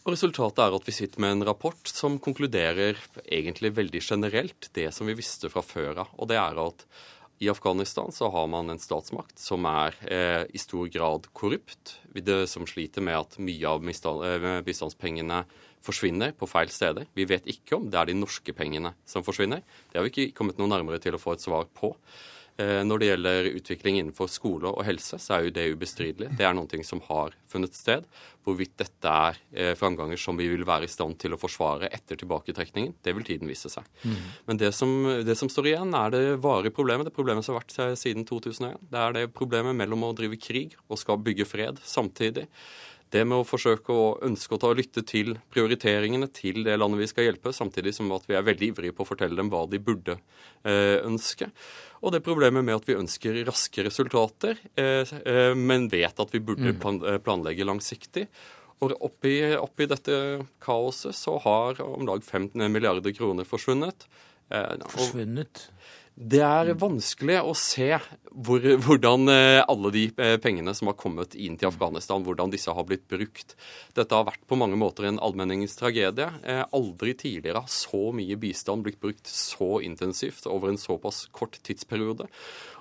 Og Resultatet er at vi sitter med en rapport som konkluderer egentlig veldig generelt det som vi visste fra før av. Og det er at i Afghanistan så har man en statsmakt som er eh, i stor grad korrupt, det som sliter med at mye av eh, bistandspengene forsvinner på feil steder. Vi vet ikke om det er de norske pengene som forsvinner. Det har vi ikke kommet noe nærmere til å få et svar på. Eh, når det gjelder utvikling innenfor skole og helse, så er jo det ubestridelig. Det er noe som har funnet sted. Hvorvidt dette er eh, framganger som vi vil være i stand til å forsvare etter tilbaketrekningen, det vil tiden vise seg. Mm. Men det som, det som, står igjen, er det varige problemet. Det problemet som har vært siden 2001. Det er det problemet mellom å drive krig og skal bygge fred samtidig. Det med å forsøke å ønske å ta og lytte til prioriteringene til det landet vi skal hjelpe, samtidig som at vi er veldig ivrige på å fortelle dem hva de burde eh, ønske. Og det problemet med at vi ønsker raske resultater, eh, eh, men vet at vi burde mm. planlegge langsiktig. Og oppi, oppi dette kaoset så har om lag 15 milliarder kroner forsvunnet. forsvunnet? Det er vanskelig å se hvor, hvordan eh, alle de eh, pengene som har kommet inn til Afghanistan, hvordan disse har blitt brukt. Dette har vært på mange måter en allmenningens tragedie. Eh, aldri tidligere har så mye bistand blitt brukt så intensivt over en såpass kort tidsperiode,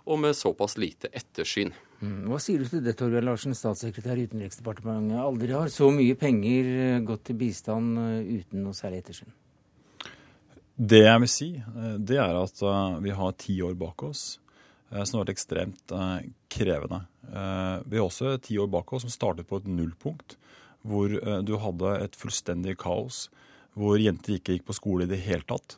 og med såpass lite ettersyn. Mm. Hva sier du til det, Torgeir Larsen, statssekretær i Utenriksdepartementet? Aldri har så mye penger gått til bistand uten noe særlig ettersyn? Det jeg vil si, eh, det er at eh, vi har ti år bak oss eh, som har vært ekstremt krevende. Vi har også ti år bak oss som startet på et nullpunkt, hvor du hadde et fullstendig kaos, hvor jenter ikke gikk på skole i det hele tatt.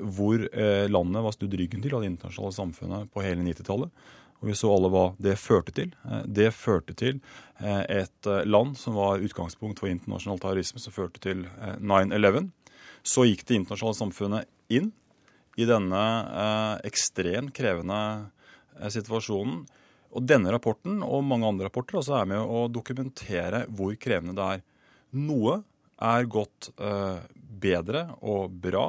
Hvor landet var snudd ryggen til av det internasjonale samfunnet på hele 90-tallet. Og vi så alle hva det førte til. Det førte til et land som var utgangspunkt for internasjonal terrorisme, som førte til 9-11. Så gikk det internasjonale samfunnet inn i denne eh, ekstremt krevende eh, situasjonen. Og denne rapporten og mange andre rapporter også er med å dokumentere hvor krevende det er. Noe er gått eh, bedre og bra.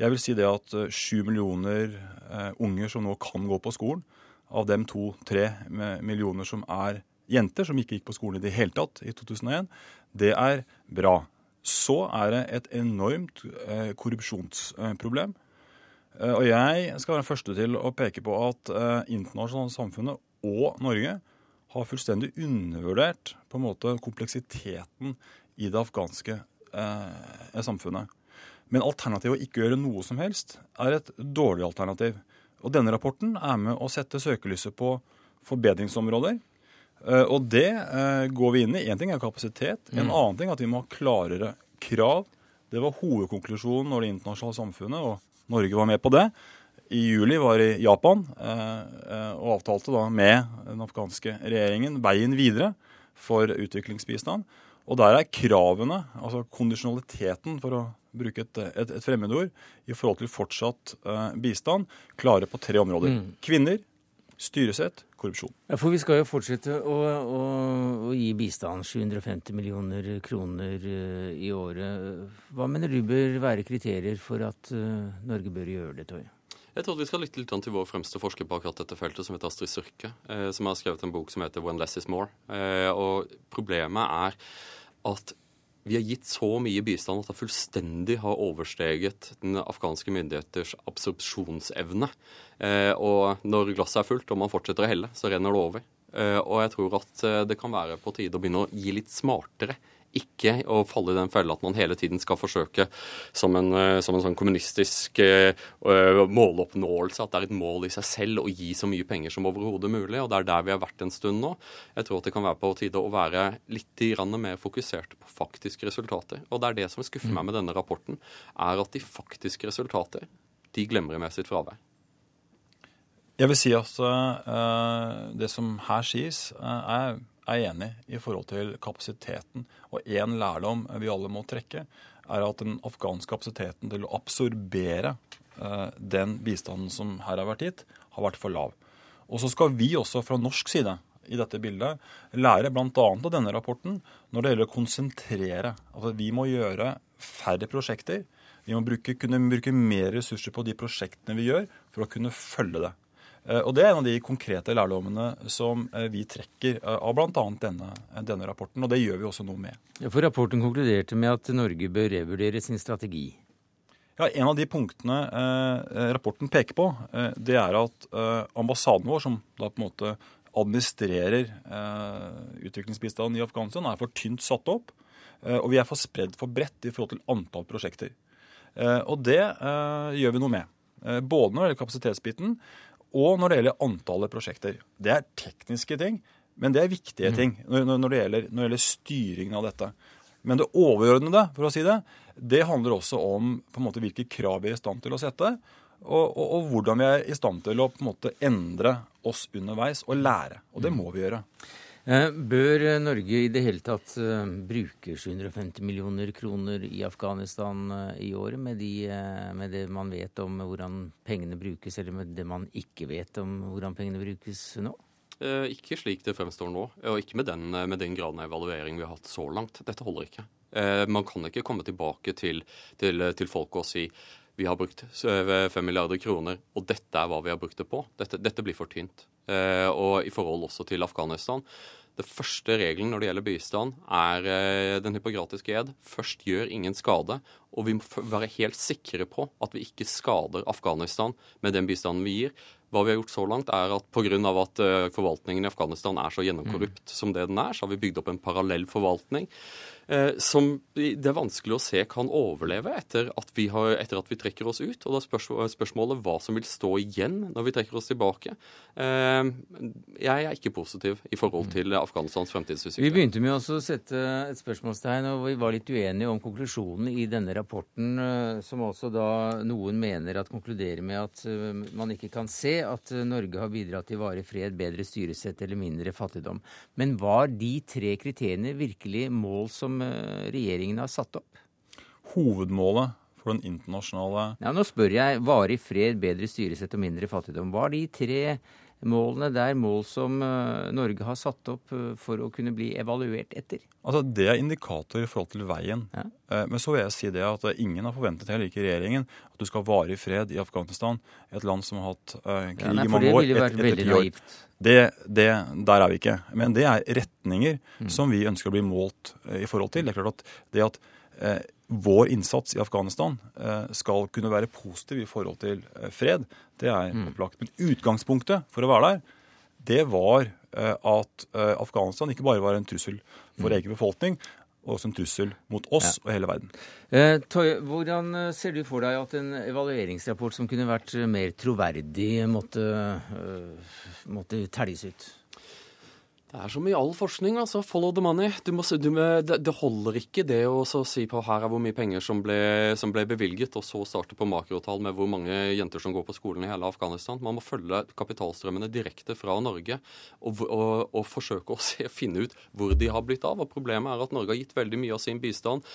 Jeg vil si det at eh, sju millioner eh, unger som nå kan gå på skolen, av dem to-tre millioner som er jenter, som ikke gikk på skolen i det hele tatt i 2001, det er bra så er det et enormt eh, korrupsjonsproblem. Eh, og jeg skal være den første til å peke på at eh, internasjonale samfunnet og Norge har fullstendig undervurdert på en måte kompleksiteten i det afghanske eh, samfunnet. Men alternativet å ikke gjøre noe som helst er et dårlig alternativ. Og denne rapporten er med å sette søkelyset på forbedringsområder og det eh, går vi inn i. Én ting er kapasitet. En mm. annen ting er at vi må ha klarere krav. Det var hovedkonklusjonen når det internasjonale samfunnet, og Norge var med på det, i juli var i Japan eh, og avtalte da med den afghanske regjeringen veien videre for utviklingsbistand. Og der er kravene, altså kondisjonaliteten, for å bruke et, et, et fremmedord, i forhold til fortsatt bistand, klare på tre områder. Mm. Kvinner, styresett, korrupsjon. Ja, For vi skal jo fortsette å, å, å gi bistand, 750 millioner kroner uh, i året. Hva mener du bør være kriterier for at uh, Norge bør gjøre det, Toje? Jeg tror vi skal lytte litt til vår fremste forsker på akkurat dette feltet, som heter Astrid Sørke, eh, som har skrevet en bok som heter 'When less is more'. Eh, og problemet er at vi har gitt så mye bistand at det fullstendig har oversteget den afghanske myndigheters absorpsjonsevne. Eh, og når glasset er fullt og man fortsetter å helle, så renner det over. Eh, og jeg tror at eh, det kan være på tide å begynne å gi litt smartere ikke å falle i den fella at man hele tiden skal forsøke som en, som en sånn kommunistisk uh, måloppnåelse, at det er et mål i seg selv å gi så mye penger som overhodet mulig. og Det er der vi har vært en stund nå. Jeg tror at det kan være på tide å være litt mer fokusert på faktiske resultater. Og det er det som skuffer meg med denne rapporten, er at de faktiske resultater de glemmer med sitt fravær. Jeg vil si at uh, det som her sies, uh, er er enig i forhold til kapasiteten. Og én lærdom vi alle må trekke, er at den afghanske kapasiteten til å absorbere uh, den bistanden som her har vært gitt, har vært for lav. Og så skal vi også fra norsk side i dette bildet lære bl.a. av denne rapporten når det gjelder å konsentrere. Altså vi må gjøre færre prosjekter. Vi må bruke, kunne bruke mer ressurser på de prosjektene vi gjør, for å kunne følge det. Eh, og Det er en av de konkrete lærdommene som eh, vi trekker eh, av bl.a. Denne, denne rapporten. Og det gjør vi også noe med. For Rapporten konkluderte med at Norge bør revurdere sin strategi. Ja, En av de punktene eh, rapporten peker på, eh, det er at eh, ambassaden vår, som da på en måte administrerer utviklingsbistanden i Afghanistan, er for tynt satt opp. og vi er for spredd for bredt i forhold til antall prosjekter. og det gjør vi noe med. både når det gjelder kapasitetsbiten, og når det gjelder antallet prosjekter. Det er tekniske ting, men det er viktige mm. ting når, når, det gjelder, når, det gjelder, styringen av dette. Men det overordnede, for å si det, det handler også om på en måte hvilke krav vi er i stand til å sette. Og, og, og, hvordan vi er i stand til å på en måte endre oss underveis og lære. Og det mm. må vi gjøre. Eh, bør Norge i det hele tatt eh, bruke 750 millioner kroner i Afghanistan eh, i året, med, de, med, det man vet om hvordan pengene brukes, eller med det man ikke vet om hvordan pengene brukes nå? Ikke slik det fremstår nå, og ikke med den, med den graden av evaluering vi har hatt så langt. Dette holder ikke. Man kan ikke komme tilbake til, til, til folk og si vi har brukt 5 milliarder kroner, og dette er hva vi har brukt det på. Dette, dette blir for tynt. Og i forhold også til Afghanistan. Det første regelen når det gjelder bistand, er den hypokratiske ed. Først gjør ingen skade. Og vi må være helt sikre på at vi ikke skader Afghanistan med den bistanden vi gir. Hva vi har gjort så langt, er at pga. at forvaltningen i Afghanistan er så gjennomkorrupt mm. som det den er, så har vi bygd opp en parallell forvaltning Eh, som det er vanskelig å se kan overleve etter at vi, har, etter at vi trekker oss ut. Og da er spørsmålet hva som vil stå igjen når vi trekker oss tilbake. Eh, jeg er ikke positiv i forhold til Afghanistans fremtidsutsikter. Vi begynte med å sette et spørsmålstegn, og vi var litt uenige om konklusjonen i denne rapporten, eh, som også da noen mener at konkluderer med at man ikke kan se at Norge har bidratt til varig fred, bedre styresett eller mindre fattigdom. Men var de tre kriteriene virkelig mål som som eh, regjeringen har satt opp? Hovedmålet for den internasjonale Ja, Nå spør jeg varig fred, bedre styresett og mindre fattigdom. Hva er de tre målene der mål som eh, Norge har satt opp eh, for å kunne bli evaluert etter? Altså, Det er indikator i forhold til veien. Ja. Men så vil jeg si det at ingen har forventet, heller ikke regjeringen, at du skal ha varig fred i Afghanistan, et land som har hatt krig ja, nei, i mange år. Det ville vært veldig naivt. Det, det, der er vi ikke. Men det er retninger mm. som vi ønsker å bli målt i forhold til. Det er klart at det at vår innsats i Afghanistan skal kunne være positiv i forhold til fred, det er mm. opplagt. Men utgangspunktet for å være der, det var at Afghanistan ikke bare var en trussel for mm. egen befolkning, og også en trussel mot oss ja. og hele verden. Eh, Tøye, hvordan eh, ser du for deg at en evalueringsrapport som kunne vært mer troverdig, måtte, måtte teljes ut? Det er som i all forskning, altså. Follow the money. Må, det, det, holder ikke det å si på her er hvor mye penger som ble, som ble, bevilget, og så starte på makrotall med hvor mange jenter som går på skolen i hele Afghanistan. Man må følge kapitalstrømmene direkte fra Norge og, og, og forsøke å se, finne ut hvor de har blitt av. Og Problemet er at Norge har gitt veldig mye av sin bistand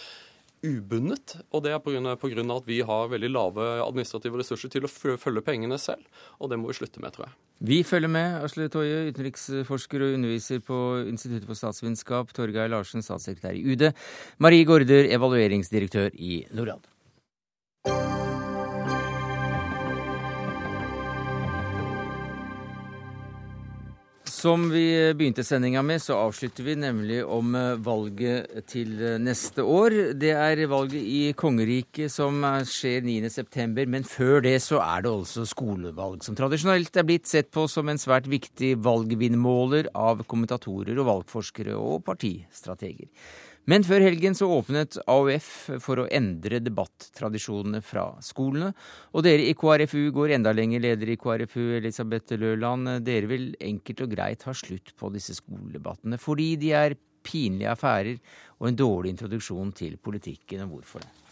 ubundet. Og det er pga. at vi har veldig lave administrative ressurser til å følge pengene selv. Og det må vi slutte med, tror jeg. Vi følger med. Asle Toje, utenriksforsker og underviser på Instituttet for statsvitenskap. Torgeir Larsen, statssekretær i UD. Marie Gaarder, evalueringsdirektør i Norad. Som vi begynte sendinga med, så avslutter vi nemlig om eh, valget til eh, neste år. Det er valget i kongeriket som skjer 9.9, men før det så er det altså skolevalg, som tradisjonelt er blitt sett på som en svært viktig valgvinnmåler av kommentatorer og valgforskere og partistrateger. Men før helgen så åpnet AUF for å endre debattradisjonene fra skolene. Og dere i KrFU går enda lenger, leder i KrFU Elisabeth Løland. Dere vil enkelt og greit ha slutt på disse skoledebattene fordi de er pinlige affærer og en dårlig introduksjon til politikken. Og hvorfor det?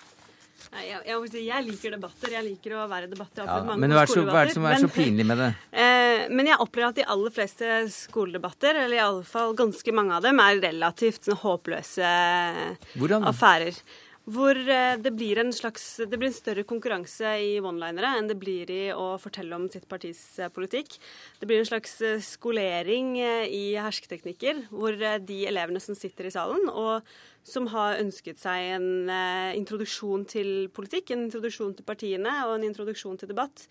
Jeg, jeg, jeg, liker debatter. Jeg liker å være i debatter. Ja, men hva er, så, hva er, det som er så pinlig med det? Eh, men jeg opplever at de aller fleste skoledebatter, eller iallfall ganske mange av dem, er relativt sånn, håpløse Hvordan? affærer. Hvor eh, det blir en slags Det blir en større konkurranse i one-linere enn det blir i å fortelle om sitt partis eh, politikk. Det blir en slags eh, skolering i hersketeknikker, hvor de elevene som sitter i salen, og som har ønsket seg en introduksjon til politikk, en introduksjon til partiene og en introduksjon til debatt,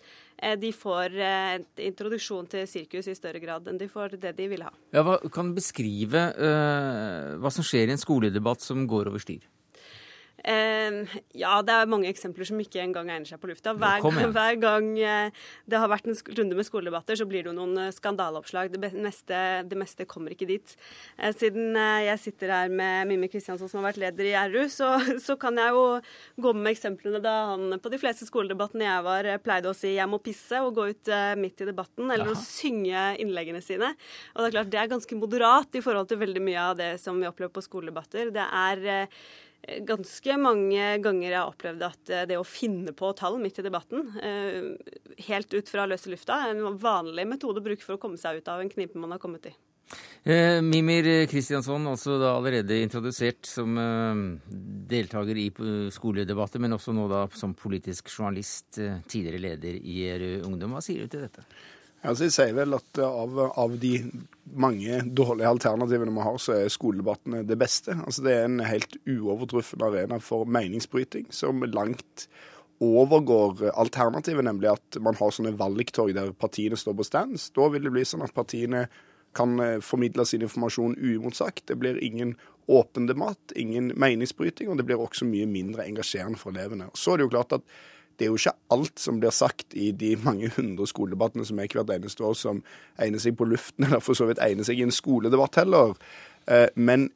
de får en introduksjon til sirkus i større grad enn de får det de vil ha. Ja, hva, kan beskrive uh, hva som skjer i en skoledebatt som går over styr? Ja, det er mange eksempler som ikke engang egner seg på lufta. Hver, gang, hver gang uh, det har vært en runde med skoledebatter, så blir det jo noen uh, skandaleoppslag. Det meste, det meste, kommer ikke dit. Eh, siden jeg sitter her med Mimmi Kristiansson, som har vært leder i RU, så, så, kan jeg jo gå med eksemplene da han på de fleste skoledebattene jeg var, pleide å si 'jeg må pisse' og gå ut midt i debatten, eller Aha. å synge innleggene sine. Og det er klart, det er ganske moderat i forhold til veldig mye av det som vi opplever på skoledebatter. Det er ganske mange ganger jeg har opplevd at eh, det å finne på tall midt i debatten, eh, helt ut fra løse lufta, er en vanlig metode å bruke for å komme seg ut av en knipe man har kommet i. Eh, Mimir Kristiansson, altså da allerede introdusert som deltaker i skoledebatter, men også nå da som politisk journalist, tidligere leder i Rød Ungdom. Hva sier du til dette? Altså, jeg sier vel at av, av, de mange dårlige alternativene vi har, så er skoledebattene det beste. Altså, det er en helt uovertruffen arena for meningsbryting som langt overgår alternativet, nemlig at man har sånne valgtorg der partiene står på stands. Da vil det bli sånn at partiene kan eh, formidle sin informasjon uimotsagt. Det blir ingen åpen debatt, ingen meningsbryting, og det blir også mye mindre engasjerende for elevene. Så er det jo klart at det er jo ikke alt som blir sagt i de mange hundre skoledebattene som er hvert eneste år, som egner seg på luften, eller for så vidt egner seg i en skoledebatt heller. Eh, men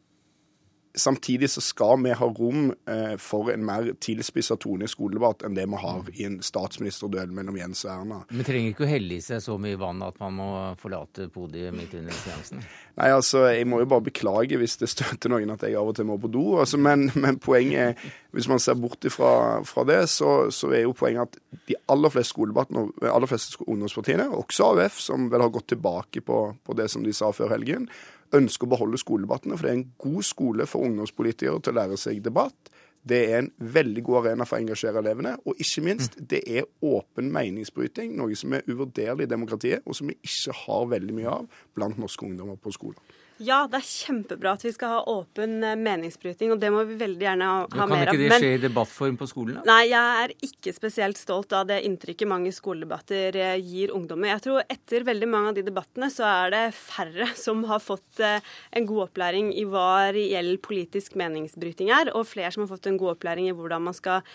Samtidig så skal vi ha rom eh, for en mer tilspissa tone i skoledebatt enn det vi har i en statsministerduell mellom Jens og Erna. Vi trenger ikke å helle i seg så mye vann at man må forlate podiet midt under seansen? Nei, altså, jeg må jo bare beklage hvis det støter noen at jeg av og til må på do. Altså, men, men, poenget er, hvis man ser bort fra, fra det, så, så, er jo poenget at de aller fleste skoledebattene, aller fleste ungdomspartiene, også AUF, som vel har gått tilbake på, på det som de sa før helgen, ønsker å beholde skoledebattene, for det er en god skole for ungdomspolitikere til å lære seg debatt. Det er en veldig god arena for å engasjere elevene. Og ikke minst, mm. det er åpen meningsbryting, noe som er uvurderlig i demokratiet, og som vi ikke har veldig mye av blant norske ungdommer på skolen. Ja, det er kjempebra at vi skal ha åpen eh, meningsbryting, og det må vi veldig gjerne ha, ha mer av. Kan ikke det skje i debattform på skolen? da? Nei, jeg er ikke spesielt stolt av det inntrykket mange skoledebatter eh, gir ungdommer. Jeg tror etter veldig mange av de debattene så er det færre som har fått eh, en god opplæring i hva reell politisk meningsbryting er, og flere som har fått en god opplæring i hvordan man skal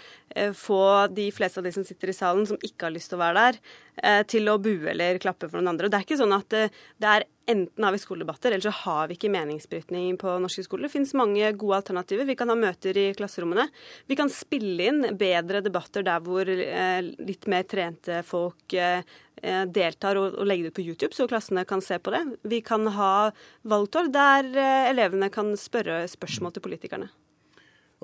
få de fleste av de som sitter i salen, som ikke har lyst til å være der, til å bue eller klappe for noen andre. Og det er ikke sånn at det er Enten har vi skoledebatter, eller så har vi ikke meningsbrytning på norske skoler. Det finnes mange gode alternativer. Vi kan ha møter i klasserommene. Vi kan spille inn bedre debatter der hvor eh, litt mer trente folk eh, deltar og, og legge det ut på YouTube, så klassene kan se på det. Vi kan ha valgtorg der eh, elevene kan spørre spørsmål til politikerne.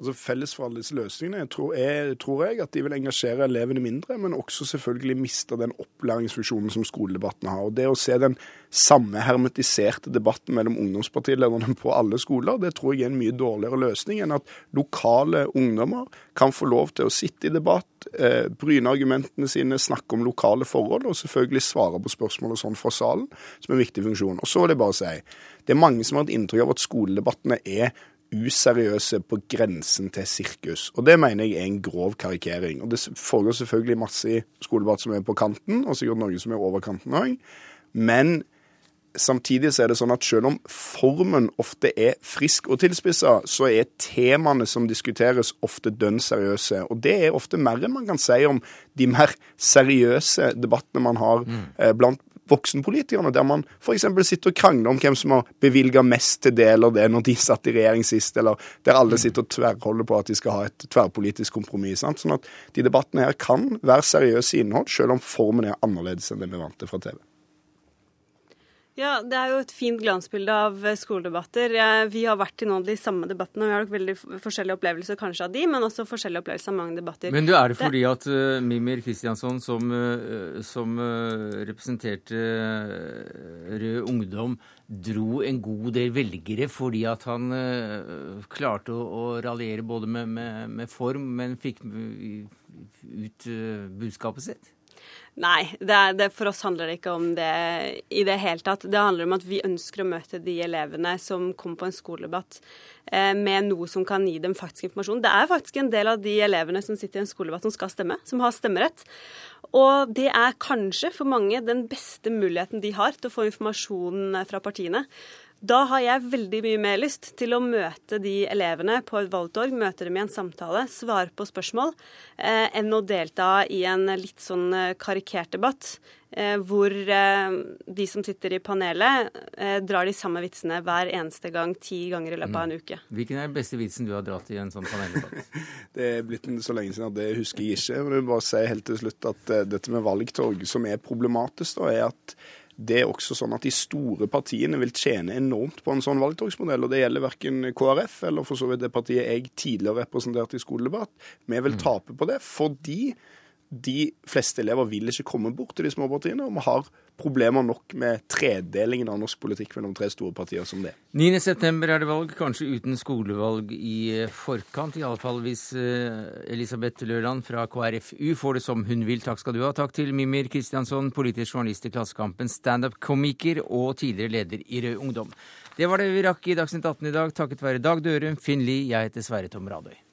Altså Felles for alle disse løsningene tror jeg, tror jeg, at de vil engasjere elevene mindre, men også selvfølgelig miste den opplæringsfunksjonen som skoledebattene har. Og Det å se den samme hermetiserte debatten mellom ungdomspartilederne på alle skoler, det tror jeg er en mye dårligere løsning enn at lokale ungdommer kan få lov til å sitte i debatt, eh, bryne argumentene sine, snakke om lokale forhold og selvfølgelig svare på spørsmål og sånn fra salen, som er en viktig funksjon. Og så vil jeg bare si, det er mange som har et inntrykk av at skoledebattene er useriøse på grensen til sirkus. Og det mener jeg er en grov karikering. Og det foregår selvfølgelig masse i skoledebatt som er på kanten, og sikkert noe som er over kanten òg. Men samtidig så er det sånn at selv om formen ofte er frisk og tilspissa, så er temaene som diskuteres, ofte dønn seriøse. Og det er ofte mer enn man kan si om de mer seriøse debattene man har mm. eh, blant voksenpolitikerne, der man f.eks. sitter og krangler om hvem som har bevilga mest til det eller det når de satt i regjering sist, eller der alle sitter og tverrholder på at de skal ha et tverrpolitisk kompromiss. Sant? Sånn at de debattene her kan være seriøse i innhold, selv om formen er annerledes enn det vi vant til fra TV. Ja, Det er jo et fint glansbilde av eh, skoledebatter. Vi har vært i noen av de samme debattene. og Vi har nok veldig forskjellige opplevelser kanskje av de, men også forskjellige opplevelser av mange debatter. Men du, er det fordi at uh, Mimir Kristiansson, som, uh, som uh, representerte Rød Ungdom, dro en god del velgere fordi at han klarte å, å raljere både med, med, med, form, men fikk ut budskapet sitt? Nei, det er, det, for oss handler det ikke om det i det hele tatt. Det handler om at vi ønsker å møte de elevene som kommer på en skoledebatt eh, med noe som kan gi dem faktisk informasjon. Det er faktisk en del av de elevene som sitter i en skoledebatt som skal stemme, som har stemmerett. Og det er kanskje for mange den beste muligheten de har til å få informasjon fra partiene. Da har jeg veldig mye mer lyst til å møte de elevene på et valgtorg, møte dem i en samtale, svare på spørsmål, eh, enn å delta i en litt sånn eh, karikert debatt. Eh, hvor eh, de som sitter i panelet, eh, drar de samme vitsene hver eneste gang ti ganger i løpet av en uke. Mm. Hvilken er den beste vitsen du har dratt i en sånn paneldebatt? det er blitt så lenge siden at det husker jeg ikke. Jeg vil bare si helt til slutt at uh, dette med valgtorg, som er problematisk, da, er at det er også sånn at de store partiene vil tjene enormt på en sånn valgtorgsmodell. Og det gjelder verken KrF eller for så vidt det partiet jeg tidligere representerte i skoledebatt. Vi vil mm. tape på det fordi de fleste elever vil ikke komme bort til de små partiene, og vi har problemer nok med tredelingen av norsk politikk mellom tre store partier som det. 9.9 er det valg, kanskje uten skolevalg i forkant. Iallfall hvis eh, Elisabeth Løland fra KrFU får det som hun vil. Takk skal du ha. Takk til Mimir Kristiansson, politisk journalist i Klassekampen, standup-komiker og tidligere leder i Rød Ungdom. Det var det vi rakk i Dagsnytt 18 i dag, takket være Dag Dørum, Finn Lie, jeg heter Sverre Tom Radøy.